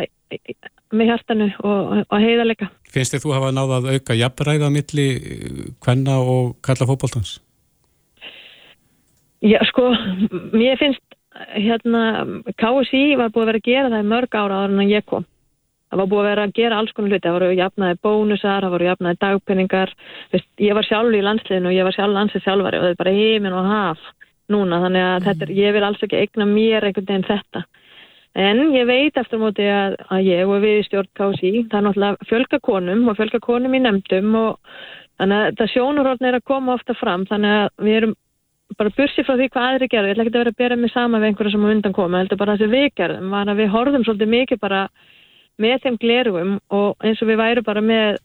með hjartanu og, og heiðarleika Finnst þið þú hafa náða að auka jafnræða milli kvenna og kalla fótboltans? Já, sko, mér finnst hérna, KSI var búið að vera að gera það í mörg ára áður en ég kom. Það var búið að vera að gera alls konar hluti, það voru jafnaði bónusar, það voru jafnaði dagpenningar, Vist, ég var sjálf í landsliðinu og ég var sjálf landsið sjálfari og það er bara heiminn og haf núna, þannig að þetta er, ég vil alls ekki eigna mér einhvern veginn þetta. En ég veit eftir móti að, að ég og við í stjórn KSI, það er náttúrulega fjölga konum og fjölga konum í nefndum og þannig að þetta sjónurhórn er að koma ofta fram, þannig að við erum bara bursi frá því hvað aðri gerðu, ég ætla ekki að vera að bera mig sama við einhverja sem á undan koma, heldur bara það sem við gerðum var að við horfðum svolítið mikið bara með þeim glerugum og eins og við væru bara með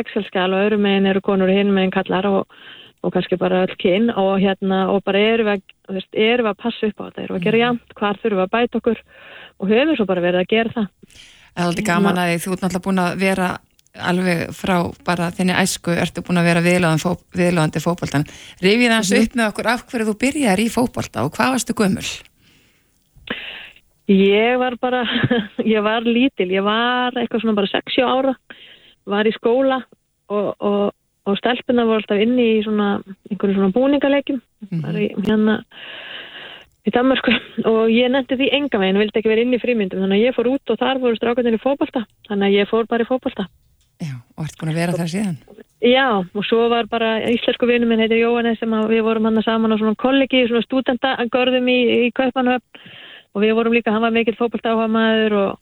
Excel-skjál og öðrum meginn eru konur og hinn meginn kallar og, og kannski bara öll kyn og hérna og bara erum við, að, erum við að passa upp á þetta, erum við að gera jæmt, hvar þurfum við að bæta okkur og höfum svo bara verið að gera það. Það er aldrei gaman að því þú ert náttúrulega búin að vera alveg frá bara þinni æsku ertu búin að vera viðlóðandi fó, viðlóðandi fótboltan. Rifið hans upp með okkur af hverju þú byrjar í fótbolta og hvað varstu gömul? Ég var bara, ég var lítil, ég var eitthvað svona bara 6 ára, var í skóla og, og, og stelpuna voru alltaf inni í svona, einhverjum svona búningalegjum, var í hérna í Danmarku og ég nefndi því enga veginn, vildi ekki vera inn í frímyndum, þannig að ég fór út og þar voru strákarnir í fótbolta, þannig að ég fór bara í fótbolta. Já, og ert búin að vera þar síðan? Já, og svo var bara íslensku vinnu minn heitir Jóhannes sem við vorum hann saman á svona kollegi, svona stúdentagörðum í, í Kaupanhöfn og við vorum líka, hann var mikill maður og,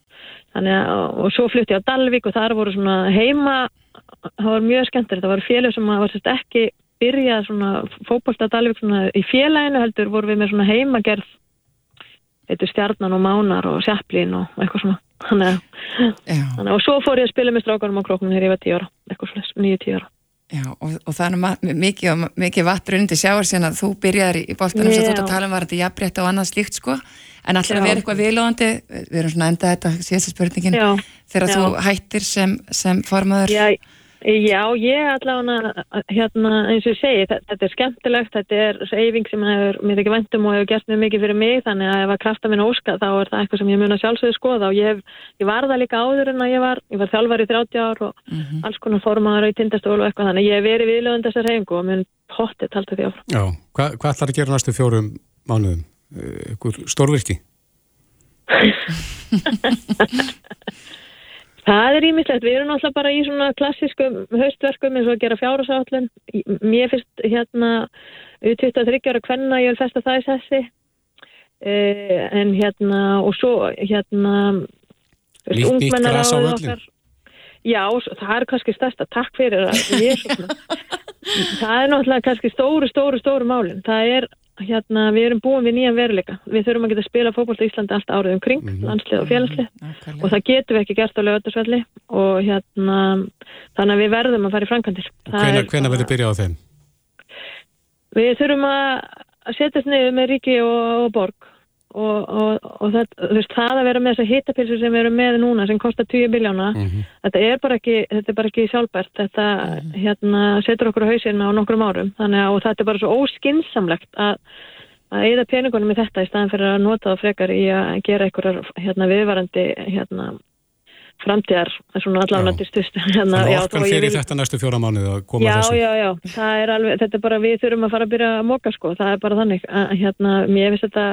og svo flutti á Dalvik og þar voru svona heima, það var mjög skemmtir, það var félag sem var sérst ekki byrjað svona fótbolta á Dalvik svona í félaginu heldur voru við með svona heimagerð eitthvað stjarnan og mánar og sjaplín og eitthvað svona. Þannig, þannig, og svo fór ég að spila með strákarum á króknum þegar ég var 10 ára, eitthvað svona 9-10 ára. Já, og, og er mikið, mikið vatn rundi sjáar síðan að þú byrjaði í boltanum sem þú ert að tala um var þetta jafnrétt og annað slíkt sko. En allir að vera eitthvað viðlóðandi við erum svona endað þetta síðasta spurningin. Já, þegar já. þú hættir sem, sem formaður. Já, já ég allavega hérna eins og ég segi, þetta, er skemmtilegt þetta er reyfing sem hefur mér ekki vendum og hefur gert mjög mikið fyrir mig þannig að ef að krafta minn óska þá er það eitthvað sem ég mun að sjálfsögðu skoða og ég, hef, ég var það líka áður en að ég var ég var þjálfar í 30 ár og mm -hmm. alls konar formaður í tindastól og eitthvað þannig ég hef verið viðlöðund þessar reyfingu og mun pottið talta því áfram Já, Hva, hvað ætlar að gera næstu fjórum mánuðum? Ekkur stórvirki? Það er ímislegt, við erum alltaf bara í svona klassískum haustverkum eins og að gera fjárhásállun. Mér finnst hérna við 23 ára hvenna ég vil festa það í sessi uh, en hérna og svo hérna græs á völlin? Já, það er kannski stærsta. Takk fyrir að ég er svona. það er náttúrulega kannski stóru, stóru, stóru málin. Það er, hérna, við erum búin við nýjan veruleika. Við þurfum að geta að spila fótbolta í Íslandi allt árið um kring, landslið og félagslið. Nákvæmlega. Og það getum við ekki gert á lögatarsvelli og hérna, þannig að við verðum að fara í er- hvenær verður byrjað á þeim? Við þurfum að að setjast niður með ríki og, og borg og, og, og það, veist, það að vera með þessa hitapilsu sem við erum með núna sem kostar 20 biljóna þetta er bara ekki, þetta er bara ekki sjálfbært. Þetta hérna, setur okkur á hausinn á nokkrum árum. Að og þetta er bara svo óskinsamlegt að að eða peningunum í þetta í staðan fyrir að nota það frekar í að gera einhverjar hérna, viðvarandi hérna, framtíðar svona allavega til stust hérna, já, orkan fyrir vil- þetta næstu fjóra mánuði að koma já, þessu. já, já, það er alveg, þetta er bara við þurfum að fara að byrja að móka sko, það er bara þannig að hérna, mér finnst þetta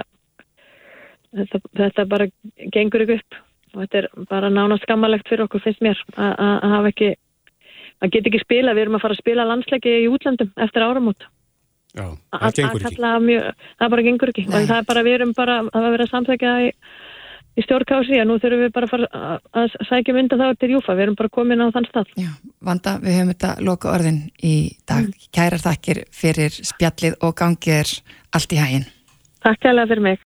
þetta, þetta bara gengur ekki upp. Og þetta er bara nánast skammalegt fyrir okkur finnst mér að að- að hafa ekki að geta ekki spila, við erum að fara að spila landsleiki í útlöndum eftir áramót. Já, Að- það gengur að ekki. mjög, það bara gengur ekki. Og það er bara, við erum bara að vera samþekja í, í stjórnkási og nú þurfum við bara að fara að, að sækja mynda þá til Júfa, við erum bara komin á þann stað. Já, Vanda, við höfum þetta loka orðin í dag. Kærar þakkir fyrir spjallið og gangið er allt í hæginn. Takk kærlega fyrir mig